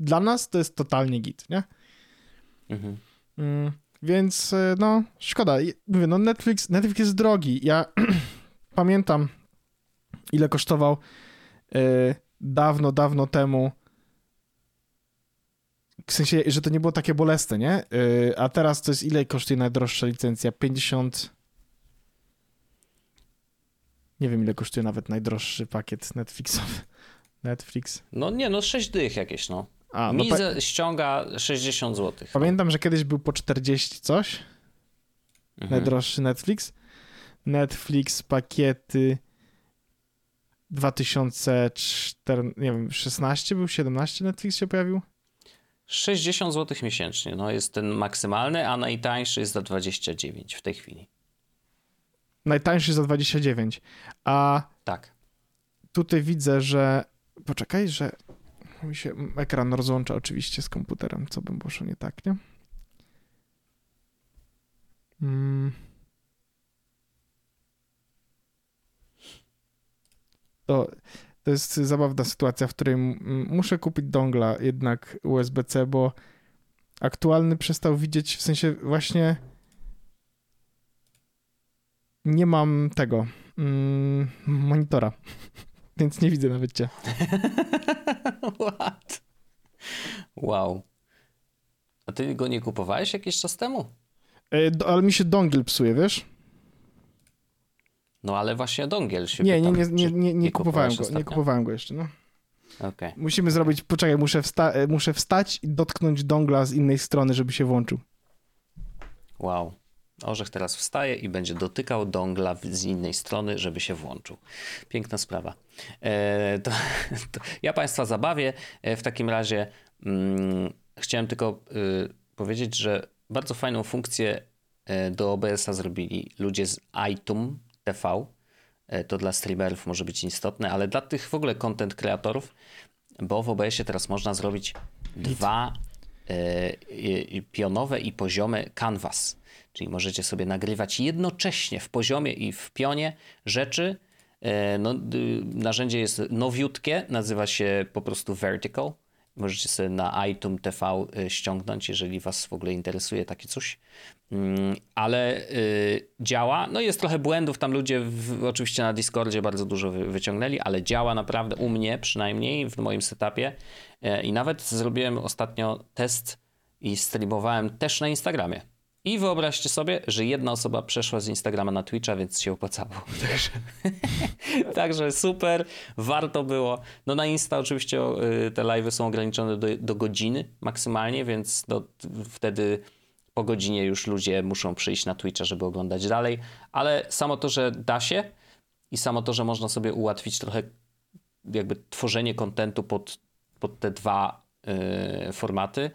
dla nas to jest totalnie git, nie? Mhm. Mm. Więc e, no, szkoda. Mówię, no Netflix, Netflix jest drogi. Ja pamiętam, ile kosztował yy, dawno, dawno temu. W sensie, że to nie było takie bolesne, nie? Yy, a teraz to jest ile kosztuje najdroższa licencja? 50. Nie wiem, ile kosztuje nawet najdroższy pakiet Netflixowy. Netflix. No nie, no 6 dych jakieś, no. A, no pa... ściąga 60 zł. Pamiętam, że kiedyś był po 40 coś. Mhm. Najdroższy Netflix. Netflix pakiety 2014, nie wiem, 16 był, 17 Netflix się pojawił? 60 zł miesięcznie, no jest ten maksymalny, a najtańszy jest za 29 w tej chwili. Najtańszy za 29, a... Tak. Tutaj widzę, że... Poczekaj, że mi się ekran rozłącza oczywiście z komputerem, co bym poszło nie tak, nie? Mm. To, to jest zabawna sytuacja, w której muszę kupić dongla jednak USB-C, bo aktualny przestał widzieć, w sensie właśnie nie mam tego mm, monitora, więc nie widzę nawet cię. What? Wow. A ty go nie kupowałeś jakiś czas temu? E, do, ale mi się dongiel psuje, wiesz? No ale właśnie dongiel się Nie, pytam, nie, nie, nie, nie, kupowałem go, nie kupowałem go jeszcze, no. Okay. Musimy zrobić, poczekaj, muszę, wsta e, muszę wstać i dotknąć dongla z innej strony, żeby się włączył. Wow. Orzech teraz wstaje i będzie dotykał dongla z innej strony, żeby się włączył. Piękna sprawa. E, to, to ja Państwa zabawię. E, w takim razie mm, chciałem tylko y, powiedzieć, że bardzo fajną funkcję e, do OBS-a zrobili ludzie z iTunes TV. E, to dla streamerów może być istotne, ale dla tych w ogóle content kreatorów, bo w OBS-ie teraz można zrobić dwa e, pionowe i poziome canvas. Czyli możecie sobie nagrywać jednocześnie w poziomie i w pionie rzeczy. No, narzędzie jest nowiutkie, nazywa się po prostu Vertical Możecie sobie na iTunes TV y, ściągnąć, jeżeli Was w ogóle interesuje takie coś. Mm, ale y, działa. No jest trochę błędów, tam ludzie w, oczywiście na Discordzie bardzo dużo wy, wyciągnęli, ale działa naprawdę u mnie przynajmniej w moim setupie. I nawet zrobiłem ostatnio test i streamowałem też na Instagramie. I wyobraźcie sobie, że jedna osoba przeszła z Instagrama na Twitcha, więc się opłacało. Także, także super, warto było. No na Insta oczywiście y, te live'y są ograniczone do, do godziny maksymalnie, więc do, wtedy po godzinie już ludzie muszą przyjść na Twitcha, żeby oglądać dalej. Ale samo to, że da się i samo to, że można sobie ułatwić trochę jakby tworzenie kontentu pod, pod te dwa yy, formaty,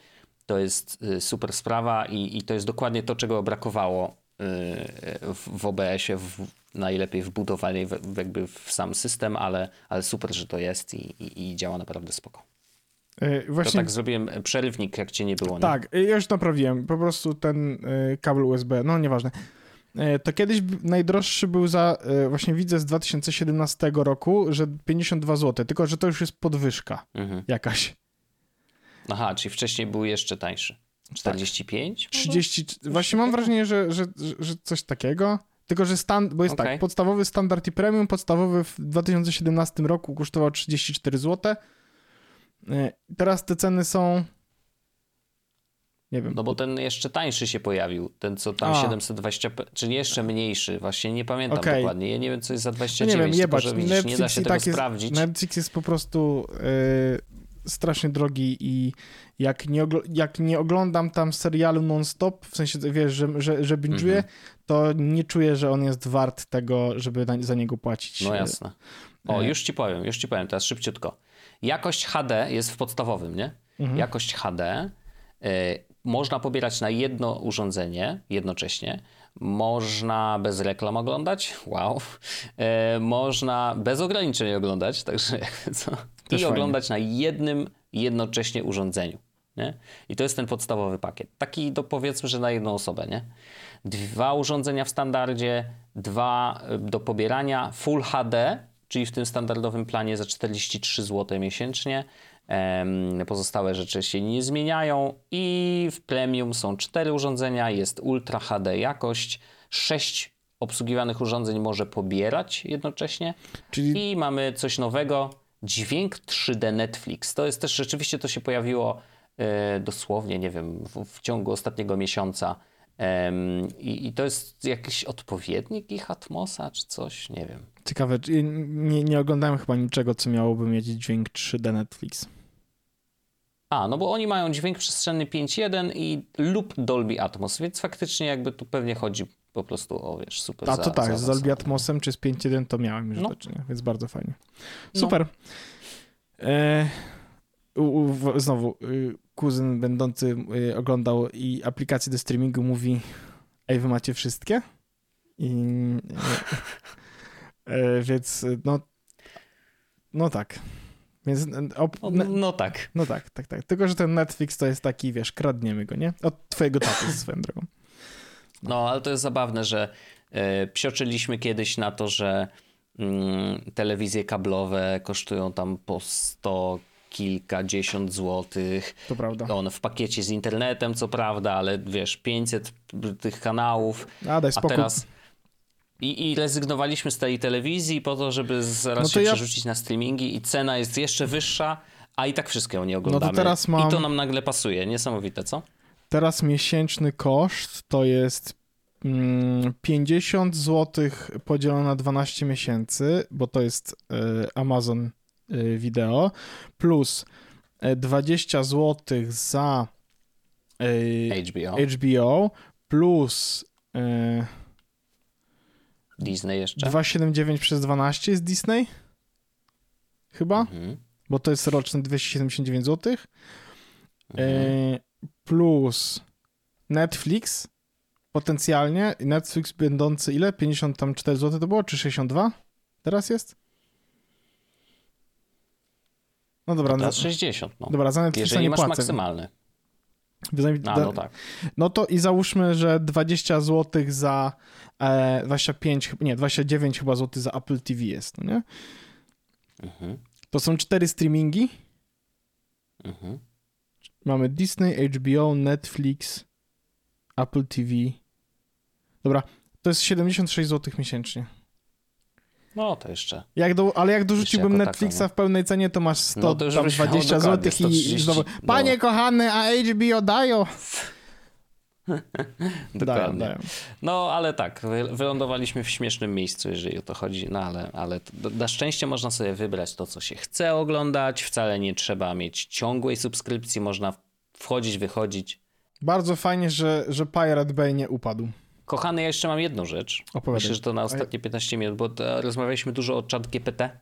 to jest y, super sprawa i, i to jest dokładnie to, czego brakowało y, w, w OBS-ie, w, najlepiej wbudowanej w, jakby w sam system, ale, ale super, że to jest i, i, i działa naprawdę spoko. Yy, właśnie... To tak zrobiłem przerywnik, jak cię nie było. Nie? Tak, ja już naprawiłem. Po prostu ten yy, kabel USB, no nieważne. Yy, to kiedyś najdroższy był za, właśnie widzę z 2017 roku, że 52 zł, tylko że to już jest podwyżka mhm. jakaś. Aha, czyli wcześniej był jeszcze tańszy. 45? Tak. 30. Właśnie mam wrażenie, że, że, że coś takiego. Tylko, że stan, bo jest okay. tak, podstawowy standard i premium, podstawowy w 2017 roku kosztował 34 zł. E, teraz te ceny są nie wiem. No bo ten jeszcze tańszy się pojawił, ten co tam A. 720, czyli jeszcze mniejszy, właśnie nie pamiętam okay. dokładnie. Ja nie wiem co jest za 29, no nie wiem, jebać. Tylko, że widzisz, Netflix nie da się tego tak jest, sprawdzić. Netflix jest po prostu yy, strasznie drogi i jak nie, jak nie oglądam tam serialu non-stop, w sensie, wiesz, że, że, że binge'uję, mhm. to nie czuję, że on jest wart tego, żeby za niego płacić. No jasne. O, e. już ci powiem, już ci powiem, teraz szybciutko. Jakość HD jest w podstawowym, nie? Mhm. Jakość HD y, można pobierać na jedno urządzenie jednocześnie. Można bez reklam oglądać, wow. Y, można bez ograniczeń oglądać, także co? Też i fajnie. oglądać na jednym jednocześnie urządzeniu. Nie? I to jest ten podstawowy pakiet. Taki to powiedzmy, że na jedną osobę. Nie? Dwa urządzenia w standardzie, dwa y, do pobierania, Full HD, czyli w tym standardowym planie za 43 zł miesięcznie. Pozostałe rzeczy się nie zmieniają i w premium są cztery urządzenia, jest Ultra HD jakość, sześć obsługiwanych urządzeń może pobierać jednocześnie Czyli... i mamy coś nowego, dźwięk 3D Netflix. To jest też rzeczywiście to się pojawiło e, dosłownie, nie wiem, w, w ciągu ostatniego miesiąca. i, I, to jest jakiś odpowiednik ich Atmosa czy coś, nie wiem. Ciekawe, nie, nie oglądałem chyba niczego, co miałoby mieć dźwięk 3D Netflix. A, no bo oni mają dźwięk przestrzenny 5.1 i lub Dolby Atmos, więc faktycznie jakby tu pewnie chodzi po prostu o, wiesz, super A to za, tak, z Dolby Atmosem czy z 5.1 to miałem już no. do czynienia, więc bardzo fajnie. No. Super. No. E, u, u, znowu, y, kuzyn będący y, oglądał i aplikację do streamingu mówi ej, wy macie wszystkie? I e, więc no no tak. Więc, op, no, no, tak. No tak, tak, tak. Tylko, że ten Netflix to jest taki, wiesz, kradniemy go, nie? Od twojego taty swoją drogą. No. ale to jest zabawne, że e, psioczyliśmy kiedyś na to, że mm, telewizje kablowe kosztują tam po 100 kilkadziesiąt złotych. To prawda. On w pakiecie z internetem, co prawda, ale wiesz, 500 tych kanałów. A, daj spokój. A teraz i, I rezygnowaliśmy z tej telewizji po to, żeby zaraz no się ja... przerzucić na streamingi i cena jest jeszcze wyższa, a i tak wszystkiego nie oglądamy. No to teraz mam... I to nam nagle pasuje. Niesamowite, co? Teraz miesięczny koszt to jest 50 mm, zł podzielone na 12 miesięcy, bo to jest y, Amazon Video, plus 20 zł za HBO. HBO, plus Disney jeszcze? 2,79 przez 12 jest Disney? Chyba? Mhm. Bo to jest roczny 279 zł. Mhm. Plus Netflix potencjalnie. Netflix będący ile? 54 zł to było? Czy 62? Teraz jest? No dobra. No teraz 60. No. Dobra, za Netflixa Jeżeli nie masz płacę. maksymalny. A, no, tak. no to i załóżmy, że 20 zł za e, 25, nie, 29 chyba zł za Apple TV jest, no nie? Mhm. To są cztery streamingi. Mhm. Mamy Disney, HBO, Netflix, Apple TV. Dobra, to jest 76 zł miesięcznie. No, to jeszcze. Jak do, ale jak dorzuciłbym Netflixa taką, w pełnej cenie, to masz 100, no to tam 20 zł i, znowu, panie no. kochany, a HBO dają. Dokładnie. Dają, dają. No, ale tak, wylądowaliśmy w śmiesznym miejscu, jeżeli o to chodzi, no ale, ale na szczęście można sobie wybrać to, co się chce oglądać, wcale nie trzeba mieć ciągłej subskrypcji, można wchodzić, wychodzić. Bardzo fajnie, że, że Pirate Bay nie upadł. Kochany, ja jeszcze mam jedną rzecz. Opowiadaj. Myślę, że to na ostatnie 15 minut, bo rozmawialiśmy dużo o chat GPT.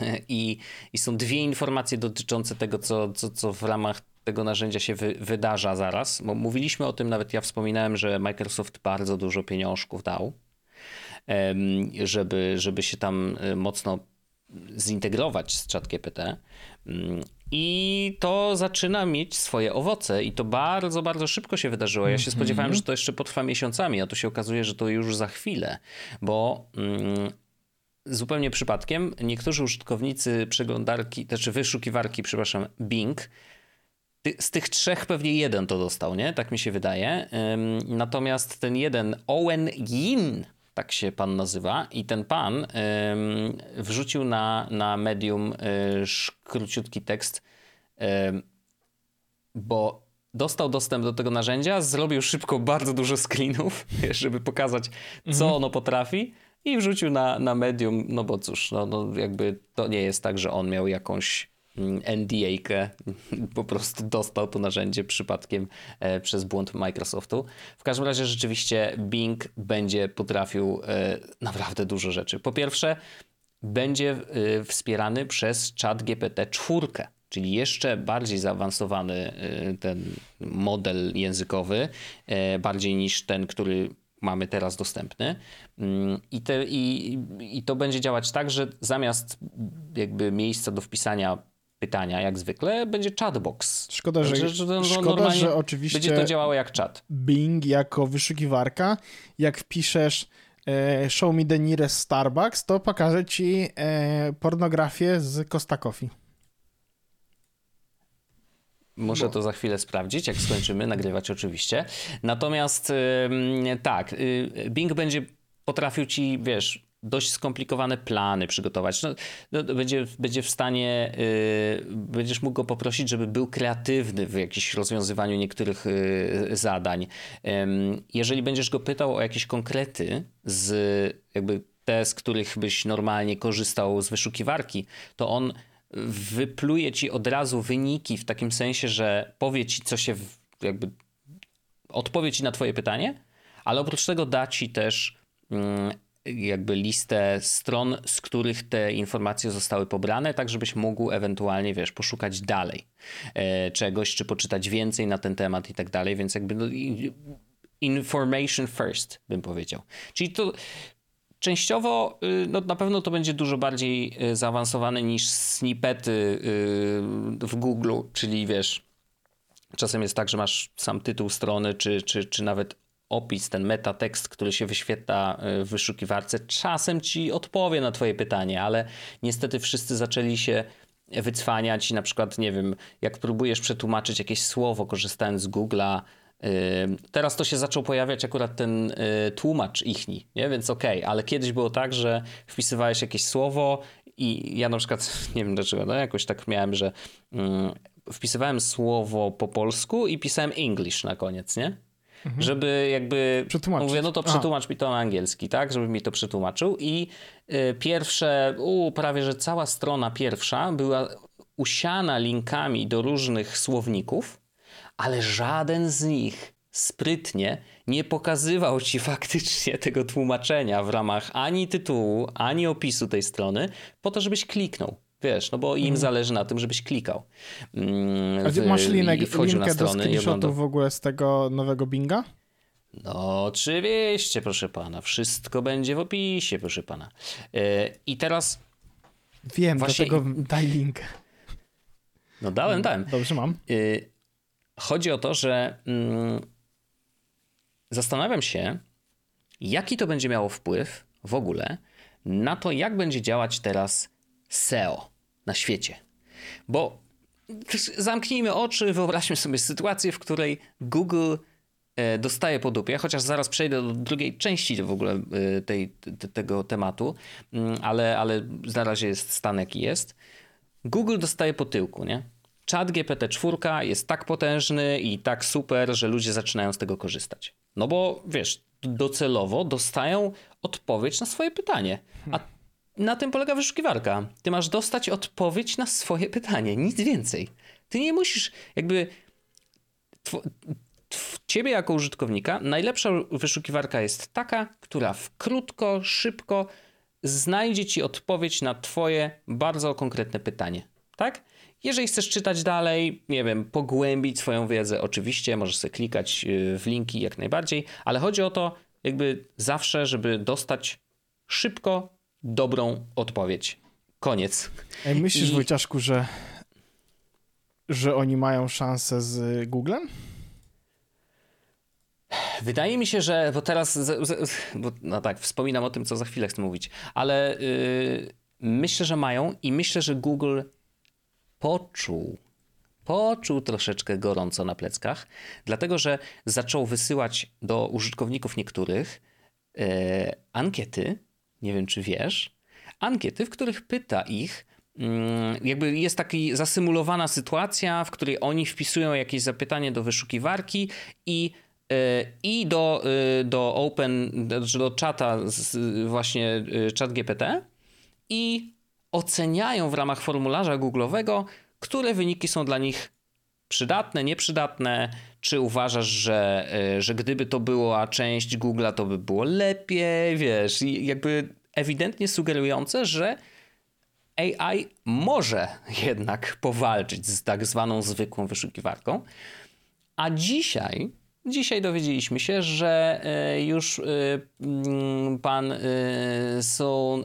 I, I są dwie informacje dotyczące tego, co, co, co w ramach tego narzędzia się wy, wydarza zaraz. Bo mówiliśmy o tym, nawet ja wspominałem, że Microsoft bardzo dużo pieniążków dał, żeby, żeby się tam e, mocno zintegrować z ChatGPT. Mm, I to zaczyna mieć swoje owoce, i to bardzo, bardzo szybko się wydarzyło. Ja się -hmm. spodziewałem, że to jeszcze potrwa miesiącami, a to się okazuje, że to już za chwilę, bo mm, zupełnie przypadkiem niektórzy użytkownicy przeglądarki, znaczy wyszukiwarki, przepraszam, Bing, z tych trzech pewnie jeden to dostał, nie? Tak mi się wydaje. Natomiast ten jeden, Owen Yin, tak się pan nazywa, i ten pan wrzucił na, na medium y, króciutki tekst, bo dostał dostęp do tego narzędzia, zrobił szybko bardzo dużo screenów, żeby pokazać, co mhm. ono potrafi i wrzucił na, na medium, no bo cóż, no, no jakby to nie jest tak, że on miał jakąś NDA-kę, po prostu dostał to narzędzie przypadkiem e, przez błąd Microsoftu. W każdym razie rzeczywiście Bing będzie potrafił e, naprawdę dużo rzeczy. Po pierwsze, będzie e, wspierany przez chat GPT 4 czyli jeszcze bardziej zaawansowany ten model językowy, bardziej niż ten, który mamy teraz dostępny. Mm, I, te, i, I to będzie działać tak, że zamiast jakby miejsca do wpisania pytania, jak zwykle, będzie chatbox. Szkoda, że, że, że szkoda, że oczywiście będzie to działało jak chat. Bing jako wyszukiwarka, jak wpiszesz e, show me the nearest Starbucks, to pokaże ci e, pornografię z Costa Coffee. Muszę to za chwilę sprawdzić, jak skończymy nagrywać oczywiście. Natomiast tak, y, Bing będzie potrafił ci, wiesz, dość skomplikowane plany przygotować. No, no, będzie, będzie w stanie, y, będziesz mógł go poprosić, żeby był kreatywny w jakimś rozwiązywaniu niektórych y, zadań. jeżeli będziesz go pytał o jakieś konkrety z jakby te, z których byś normalnie korzystał z wyszukiwarki, to on wypluje ci od razu wyniki w takim sensie, że powie ci, co się jakby odpowie ci na twoje pytanie, ale oprócz tego da ci też mm, jakby listę stron, z których te informacje zostały pobrane, tak żebyś mógł ewentualnie, wiesz, poszukać dalej e, czegoś, czy poczytać więcej na ten temat i tak dalej, więc jakby no, information first, bym powiedział. Czyli to Częściowo y, no, na pewno to będzie dużo bardziej y, zaawansowane niż snippety y, w Google, czyli wiesz, czasem jest tak, że masz sam tytuł strony, czy, czy, czy nawet opis, ten metatekst, który się wyświetla w wyszukiwarce, czasem ci odpowie na twoje pytanie, ale niestety wszyscy zaczęli się wycwaniać i na przykład, nie wiem, jak próbujesz przetłumaczyć jakieś słowo korzystając z Google'a, Teraz to się zaczął pojawiać akurat ten y, tłumacz ichni, nie? więc okej, okay. ale kiedyś było tak, że wpisywałeś jakieś słowo i ja na przykład, nie wiem dlaczego, no jakoś tak miałem, że um, wpisywałem słowo po polsku i pisałem English na koniec, nie? Mhm. Żeby jakby. Przetłumaczyć. Mówię, no to przetłumacz Aha. mi to na angielski, tak? Żeby mi to przetłumaczył. I y, pierwsze, u, prawie że cała strona pierwsza była usiana linkami do różnych słowników ale żaden z nich sprytnie nie pokazywał ci faktycznie tego tłumaczenia w ramach ani tytułu, ani opisu tej strony, po to, żebyś kliknął. Wiesz, no bo im mm. zależy na tym, żebyś klikał. Mm, w, A masz linek, linkę do screenshotów w ogóle z tego nowego Binga? No oczywiście, proszę pana. Wszystko będzie w opisie, proszę pana. Yy, I teraz... Wiem, właśnie... do tego daj link. No dałem, dałem. Dobrze, mam. Yy, Chodzi o to, że mm, zastanawiam się, jaki to będzie miało wpływ w ogóle na to, jak będzie działać teraz SEO na świecie. Bo zamknijmy oczy, wyobraźmy sobie sytuację, w której Google e, dostaje po dupie, chociaż zaraz przejdę do drugiej części w ogóle e, tej, te, tego tematu, mm, ale, ale na razie jest stan jaki jest. Google dostaje po tyłku, nie? Chat GPT-4 jest tak potężny i tak super, że ludzie zaczynają z tego korzystać. No bo wiesz, docelowo dostają odpowiedź na swoje pytanie. A na tym polega wyszukiwarka. Ty masz dostać odpowiedź na swoje pytanie, nic więcej. Ty nie musisz jakby. ciebie jako użytkownika najlepsza wyszukiwarka jest taka, która w krótko, szybko znajdzie ci odpowiedź na twoje bardzo konkretne pytanie. Tak? Jeżeli chcesz czytać dalej, nie wiem, pogłębić swoją wiedzę, oczywiście możesz sobie klikać y, w linki jak najbardziej, ale chodzi o to, jakby zawsze, żeby dostać szybko dobrą odpowiedź. Koniec. Ej, myślisz, I... Wojciaszku, że, że oni mają szansę z Googlem? Wydaje mi się, że, bo teraz, bo, no tak, wspominam o tym, co za chwilę chcę mówić, ale yy, myślę, że mają i myślę, że Google poczuł, poczuł troszeczkę gorąco na pleckach, dlatego że zaczął wysyłać do użytkowników niektórych e, ankiety, nie wiem czy wiesz, ankiety, w których pyta ich, mm, jakby jest taka zasymulowana sytuacja, w której oni wpisują jakieś zapytanie do wyszukiwarki i e, i do, e, do Open, do, do czata, właśnie czat GPT i oceniają w ramach formularza Google'owego, które wyniki są dla nich przydatne, nieprzydatne, czy uważasz, że, e, że gdyby to była część Google'a, to by było lepiej, wiesz, jakby ewidentnie sugerujące, że AI może jednak powalczyć z tak zwaną zwykłą wyszukiwarką. A dzisiaj, dzisiaj dowiedzieliśmy się, że e, już e, mm, pan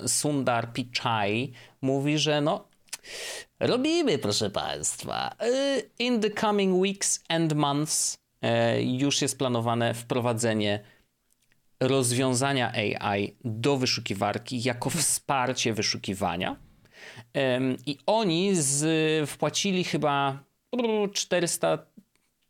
Sundar Pichai mówi, że no, robimy, proszę Państwa. Y, in the coming weeks and months e, już jest planowane wprowadzenie rozwiązania AI do wyszukiwarki jako wsparcie wyszukiwania. I oni z, wpłacili chyba 400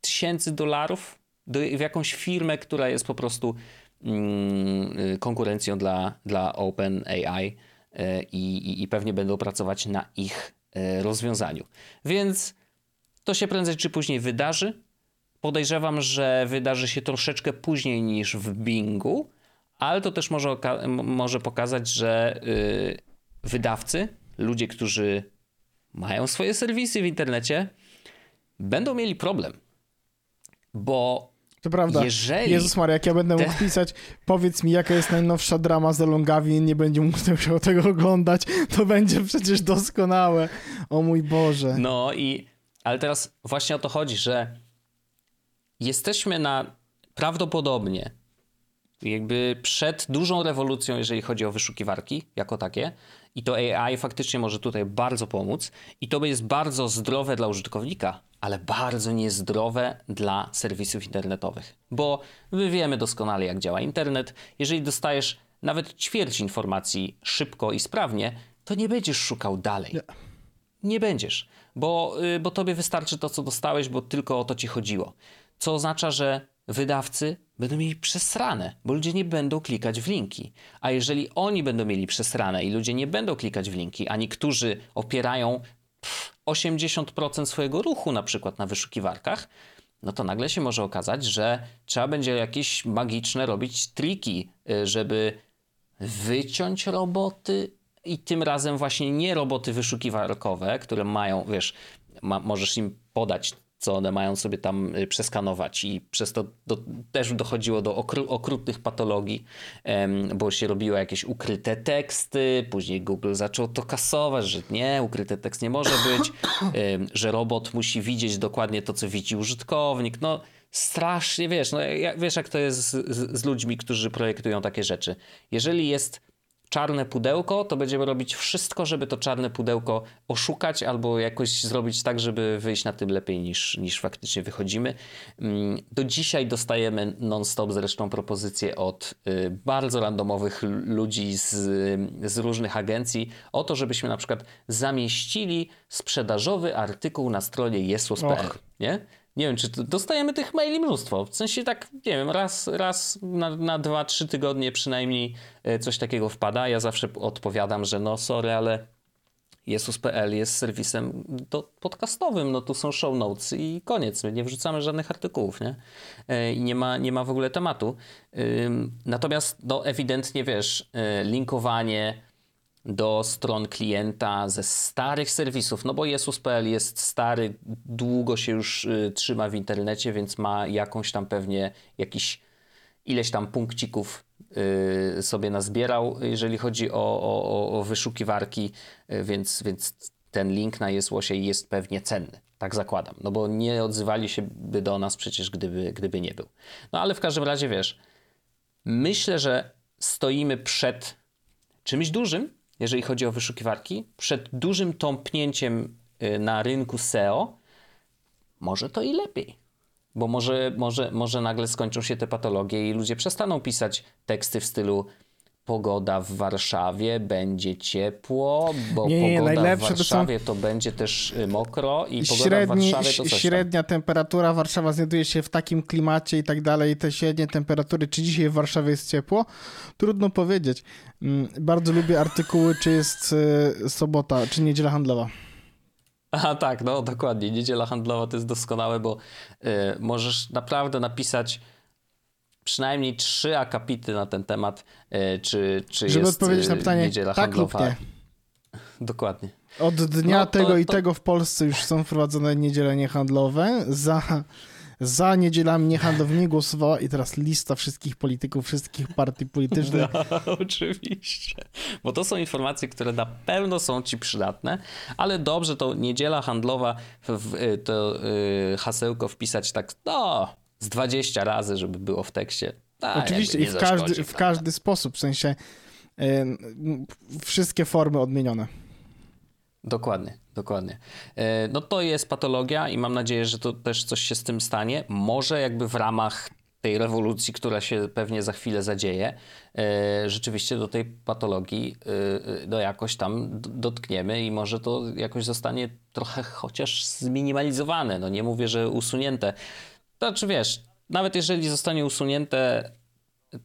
tysięcy dolarów w jakąś firmę, która jest po prostu mm, y, konkurencją dla, dla OpenAI E, i, i pewnie będą pracować na ich rozwiązaniu. Więc to się prędzej czy później wydarzy. Podejrzewam, że wydarzy się troszeczkę później niż w Bingu, ale to też może, może pokazać, że yy, wydawcy, ludzie, którzy mają swoje serwisy w internecie, będą mieli problem. Bo to prawda. Jeżeli... Jezus Maria, jak ja będę mógł pisać, powiedz mi, jaka jest najnowsza drama z Elongawin, nie będzie mógł musiał tego oglądać, to będzie przecież doskonałe. O mój Boże. No i, ale teraz właśnie o to chodzi, że jesteśmy na prawdopodobnie jakby przed dużą rewolucją, jeżeli chodzi o wyszukiwarki jako takie. I to AI faktycznie może tutaj bardzo pomóc. I to jest bardzo zdrowe dla użytkownika, ale bardzo niezdrowe dla serwisów internetowych. Bo my wiemy doskonale, jak działa internet. Jeżeli dostajesz nawet ćwierć informacji szybko i sprawnie, to nie będziesz szukał dalej. Nie, nie będziesz, bo, y, bo tobie wystarczy to, co dostałeś, bo tylko o to ci chodziło. Co oznacza, że wydawcy będą mieli przesrane, bo ludzie nie będą klikać w linki. A jeżeli oni będą mieli przesrane i ludzie nie będą klikać w linki, a niektórzy opierają 80% swojego ruchu na przykład na wyszukiwarkach, no to nagle się może okazać, że trzeba będzie jakieś magiczne robić triki, y, żeby wyciąć roboty i tym razem właśnie nie roboty wyszukiwarkowe, które mają, wiesz, ma, możesz im podać co one mają sobie tam y, przeskanować i przez to do, też dochodziło do okru, okrutnych patologii, bo się robiło jakieś ukryte teksty, później Google zaczął to kasować, że nie, ukryty tekst nie może być, że robot musi widzieć dokładnie to, co widzi użytkownik, no strasznie, wiesz, no, wiesz jak to jest z, z, z ludźmi, którzy projektują takie rzeczy. Jeżeli jest czarne pudełko, to będziemy robić wszystko, żeby to czarne pudełko oszukać albo jakoś zrobić tak, żeby wyjść na tym lepiej niż, niż faktycznie wychodzimy. Mm, do dzisiaj dostajemy non-stop zresztą propozycje od y, bardzo randomowych ludzi z, z różnych agencji o to, żebyśmy na przykład zamieścili sprzedażowy artykuł na stronie jesłos.pl. Nie? Nie wiem, czy dostajemy tych maili mnóstwo. W sensie tak, nie wiem, raz, raz na, na dwa, trzy tygodnie przynajmniej e, coś takiego wpada. Ja zawsze odpowiadam, że no sorry, ale Jesus.pl jest serwisem do, podcastowym, no tu są show notes i koniec. My nie wrzucamy żadnych artykułów, nie? E, I nie ma, nie ma w ogóle tematu. Natomiast no ewidentnie, wiesz, e, linkowanie do stron klienta ze starych serwisów, no bo Jesus.pl jest stary, długo się już y, trzyma w internecie, więc ma jakąś tam pewnie jakiś ileś tam punkcików y, sobie nazbierał, jeżeli chodzi o, o, o wyszukiwarki, y, więc, więc ten link na Jesłosie jest pewnie cenny. Tak zakładam, no bo nie odzywali się by do nas przecież, gdyby, gdyby nie był. No ale w każdym razie wiesz, myślę, że stoimy przed czymś dużym, jeżeli chodzi o wyszukiwarki, przed dużym tąpnięciem y, na rynku SEO, może to i lepiej. Bo może, może, może nagle skończą się te patologie i ludzie przestaną pisać teksty w stylu pogoda w Warszawie będzie ciepło, bo nie, pogoda w Warszawie to, są... to, będzie też y, mokro i pogoda Średni, w Warszawie to coś Średnia tam. temperatura, Warszawa znajduje się w takim klimacie i tak dalej, te średnie temperatury, czy dzisiaj w Warszawie jest ciepło? Trudno powiedzieć. Mm, bardzo lubię artykuły, czy jest y, sobota, czy niedziela handlowa. A tak, no dokładnie. Niedziela handlowa to jest doskonałe, bo y, możesz naprawdę napisać przynajmniej trzy akapity na ten temat, e, czy, czy Żeby jest odpowiedzieć na e, pytanie, niedziela tak handlowa. lub nie. Dokładnie. Od dnia no, to, tego i to... tego w Polsce już są wprowadzone niedziele niehandlowe. Za, za niedzielami niehandlowymi nie głosowała i teraz lista wszystkich polityków, wszystkich partii politycznych. No, oczywiście. Bo to są informacje, które na pewno są ci przydatne, ale dobrze to niedziela handlowa, w, w to y, hasełko wpisać tak, no z 20 razy, żeby było w tekście. A, Oczywiście i w każdy, w każdy sposób, w sensie yy, wszystkie formy odmienione. Dokładnie, dokładnie. E, no to jest patologia i mam nadzieję, że to też coś się z tym stanie. Może jakby w ramach tej rewolucji, która się pewnie za chwilę zadzieje, e, rzeczywiście do tej patologii no jakoś tam dotkniemy i może to jakoś zostanie trochę chociaż zminimalizowane. No nie mówię, że usunięte znaczy wiesz, nawet jeżeli zostanie usunięte,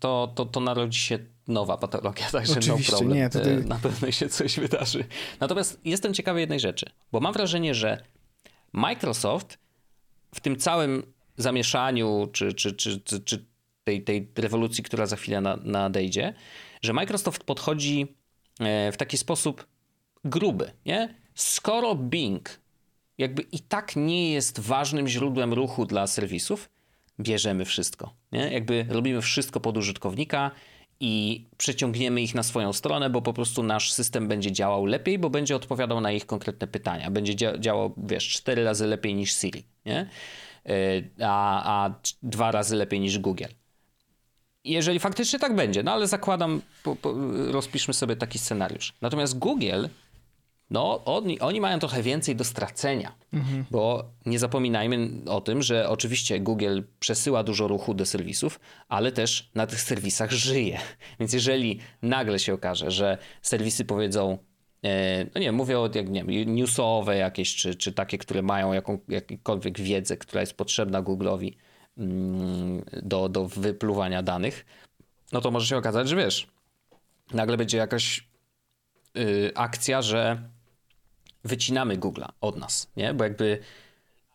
to, to, to narodzi się nowa patologia, także Oczywiście, no problem. Nie, ty... Na pewno się coś wydarzy. Natomiast jestem ciekawy jednej rzeczy, bo mam wrażenie, że Microsoft w tym całym zamieszaniu, czy, czy, czy, czy, czy tej, tej rewolucji, która za chwilę na, nadejdzie, że Microsoft podchodzi e, w taki sposób gruby, nie? Skoro Bing jakby i tak nie jest ważnym źródłem ruchu dla serwisów, bierzemy wszystko. Nie? Jakby robimy wszystko pod użytkownika i przeciągniemy ich na swoją stronę, bo po prostu nasz system będzie działał lepiej, bo będzie odpowiadał na ich konkretne pytania. Będzie dzia działał, wiesz, cztery razy lepiej niż Siri, nie? E, a, a dwa razy lepiej niż Google. jeżeli faktycznie tak będzie, no ale zakładam, po, po, rozpiszmy sobie taki scenariusz. Natomiast Google, no oni, oni mają trochę więcej do stracenia, mhm. bo nie zapominajmy o tym, że oczywiście Google przesyła dużo ruchu do serwisów, ale też na tych serwisach żyje. Więc jeżeli nagle się okaże, że serwisy powiedzą, e, no nie mówię o jak, nie wiem, newsowe jakieś, czy, czy takie, które mają jaką, jakąkolwiek wiedzę, która jest potrzebna Google'owi, Mm, do, do wypluwania danych, no to może się okazać, że wiesz, nagle będzie jakaś yy, akcja, że wycinamy Google'a od nas, nie? Bo jakby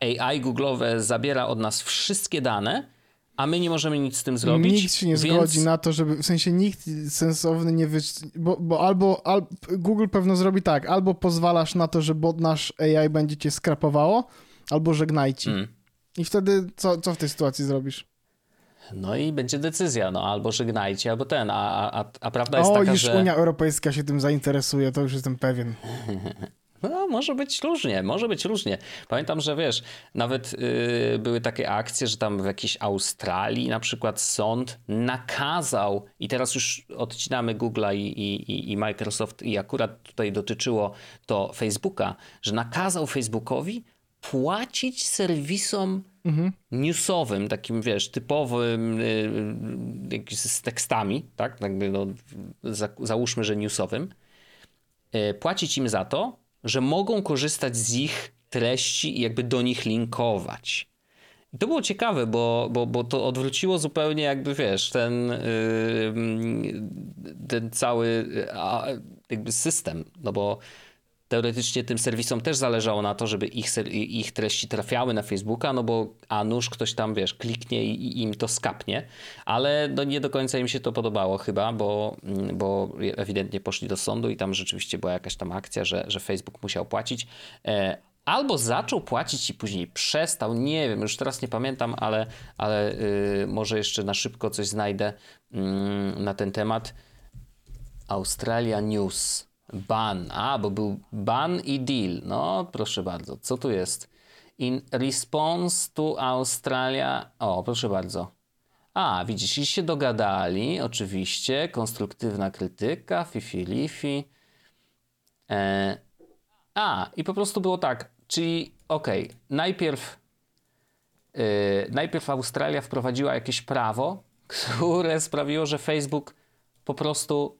AI Google'owe zabiera od nas wszystkie dane, a my nie możemy nic z tym zrobić. Nikt się nie więc... zgodzi na to, żeby, w sensie nikt sensowny nie wy... bo, bo albo, albo Google pewno zrobi tak, albo pozwalasz na to, że bot nasz AI będzie cię skrapowało, albo żegnajcie. Mm. I wtedy co, co w tej sytuacji zrobisz? No i będzie decyzja, no albo żegnajcie, albo ten, a, a, a prawda jest o, taka, już że... Unia Europejska się tym zainteresuje, to już jestem pewien. No, może być różnie, może być różnie. Pamiętam, że wiesz, nawet yy, były takie akcje, że tam w jakiejś Australii na przykład sąd nakazał, i teraz już odcinamy Google'a i, i, i Microsoft, i akurat tutaj dotyczyło to Facebooka, że nakazał Facebookowi płacić serwisom mhm. newsowym, takim wiesz, typowym y, y, z tekstami, tak? Jakby no, za, załóżmy, że newsowym, y, płacić im za to, że mogą korzystać z ich treści i jakby do nich linkować. I to było ciekawe, bo, bo, bo to odwróciło zupełnie jakby, wiesz, ten, ten cały jakby system, no bo teoretycznie tym serwisom też zależało na to, żeby ich, ich treści trafiały na Facebooka, no bo a nuż ktoś tam, wiesz, kliknie i, im to skapnie, ale no nie do końca im się to podobało chyba, bo, mm, bo ewidentnie poszli do sądu i tam rzeczywiście była jakaś tam akcja, że, że Facebook musiał płacić. E, albo zaczął płacić i później przestał, nie wiem, już teraz nie pamiętam, ale, ale yy, może jeszcze na szybko coś znajdę yy, na ten temat. Australia News Ban. A, bo był ban i deal. No, proszę bardzo. Co tu jest? In response to Australia. O, proszę bardzo. A, widzisz, i się dogadali, oczywiście. Konstruktywna krytyka, fifi lifi. E... A, i po prostu było tak. Czyli, okej, okay, najpierw, yy, najpierw Australia wprowadziła jakieś prawo, które sprawiło, że Facebook po prostu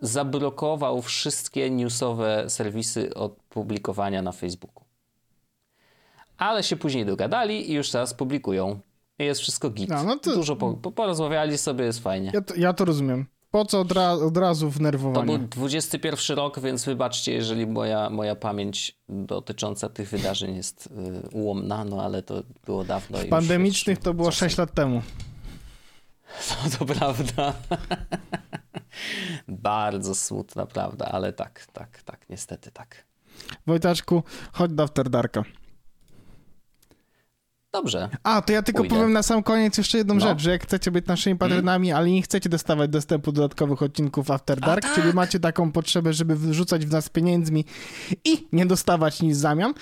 zablokował wszystkie newsowe serwisy od publikowania na Facebooku. Ale się później dogadali i już teraz publikują. Jest wszystko git. No, no to... Dużo po, po, porozmawiali sobie, jest fajnie. Ja to, ja to rozumiem. Po co od, ra od razu wnerwowanie? To był 21 rok, więc wybaczcie, jeżeli moja, moja pamięć dotycząca tych wydarzeń jest y, ułomna, no ale to było dawno. W pandemicznych to było czasem. 6 lat temu. No to prawda. Bardzo smutna prawda, ale tak, tak, tak, niestety tak. Wojtaczku, chodź do After Darka. Dobrze. A, to ja tylko Pójdę. powiem na sam koniec jeszcze jedną no. rzecz, że jak chcecie być naszymi patronami, mm. ale nie chcecie dostawać dostępu do dodatkowych odcinków After Dark, tak. czyli macie taką potrzebę, żeby wyrzucać w nas pieniędzmi i nie dostawać nic w zamian,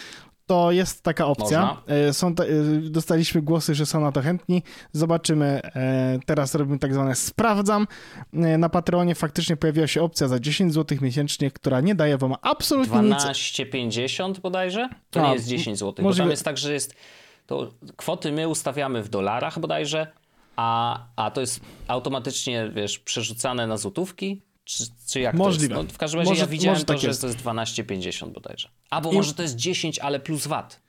to jest taka opcja. E, są e, dostaliśmy głosy, że są na to chętni. Zobaczymy. E, teraz robimy tak zwane sprawdzam. Na Patreonie faktycznie pojawiła się opcja za 10 zł miesięcznie, która nie daje wam absolutnie 12,50 nic. bodajże? To A, nie jest 10 zł, bo tam jest tak, że jest to kwoty my ustawiamy w dolarach bodajże, a, a to jest automatycznie, wiesz, przerzucane na złotówki czy, czy jak Możliwe. to jest? No, w każdym razie może, ja widziałem to, tak że jest. to jest 12,50 bodajże. Albo I... może to jest 10, ale plus VAT.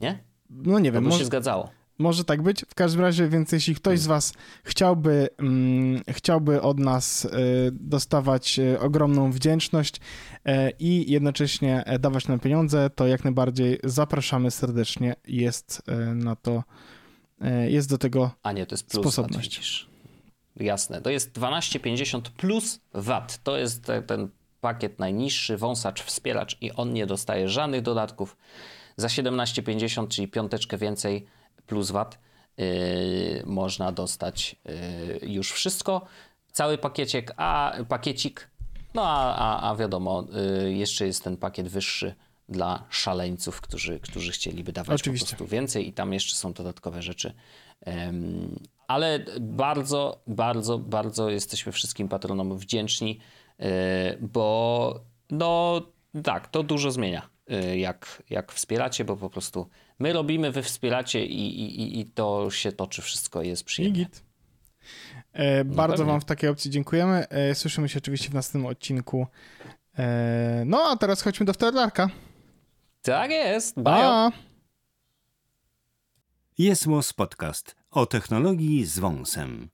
Nie? No nie wiem. To by może... się zgadzało. Może tak być. W każdym razie, więc jeśli ktoś z Was chciałby, mm, chciałby od nas y, dostawać y, ogromną wdzięczność y, i jednocześnie dawać nam pieniądze, to jak najbardziej zapraszamy serdecznie. Jest na to, jest do tego A nie, to jest plus sposobność. Jasne. To jest 12,50 plus VAT. To jest ten pakiet najniższy, wąsacz, wspieracz i on nie dostaje żadnych dodatków. Za 17,50, czyli piąteczkę więcej plus VAT, yy, można dostać yy, już wszystko. Cały pakieciek, a pakiecik, no a, a, a wiadomo, yy, jeszcze jest ten pakiet wyższy dla szaleńców, którzy, którzy chcieliby dawać Oczywiście. po prostu więcej i tam jeszcze są dodatkowe rzeczy ale bardzo, bardzo, bardzo jesteśmy wszystkim patronom wdzięczni, bo no tak, to dużo zmienia, jak, jak wspieracie, bo po prostu my robimy, wy wspieracie i, i, i to się toczy wszystko, jest przyjemnie. E, no bardzo Wam w takiej opcji dziękujemy. E, słyszymy się oczywiście w następnym odcinku. E, no a teraz chodźmy do Wterlarka. Tak jest. Bye. Jest Podcast o technologii z wąsem.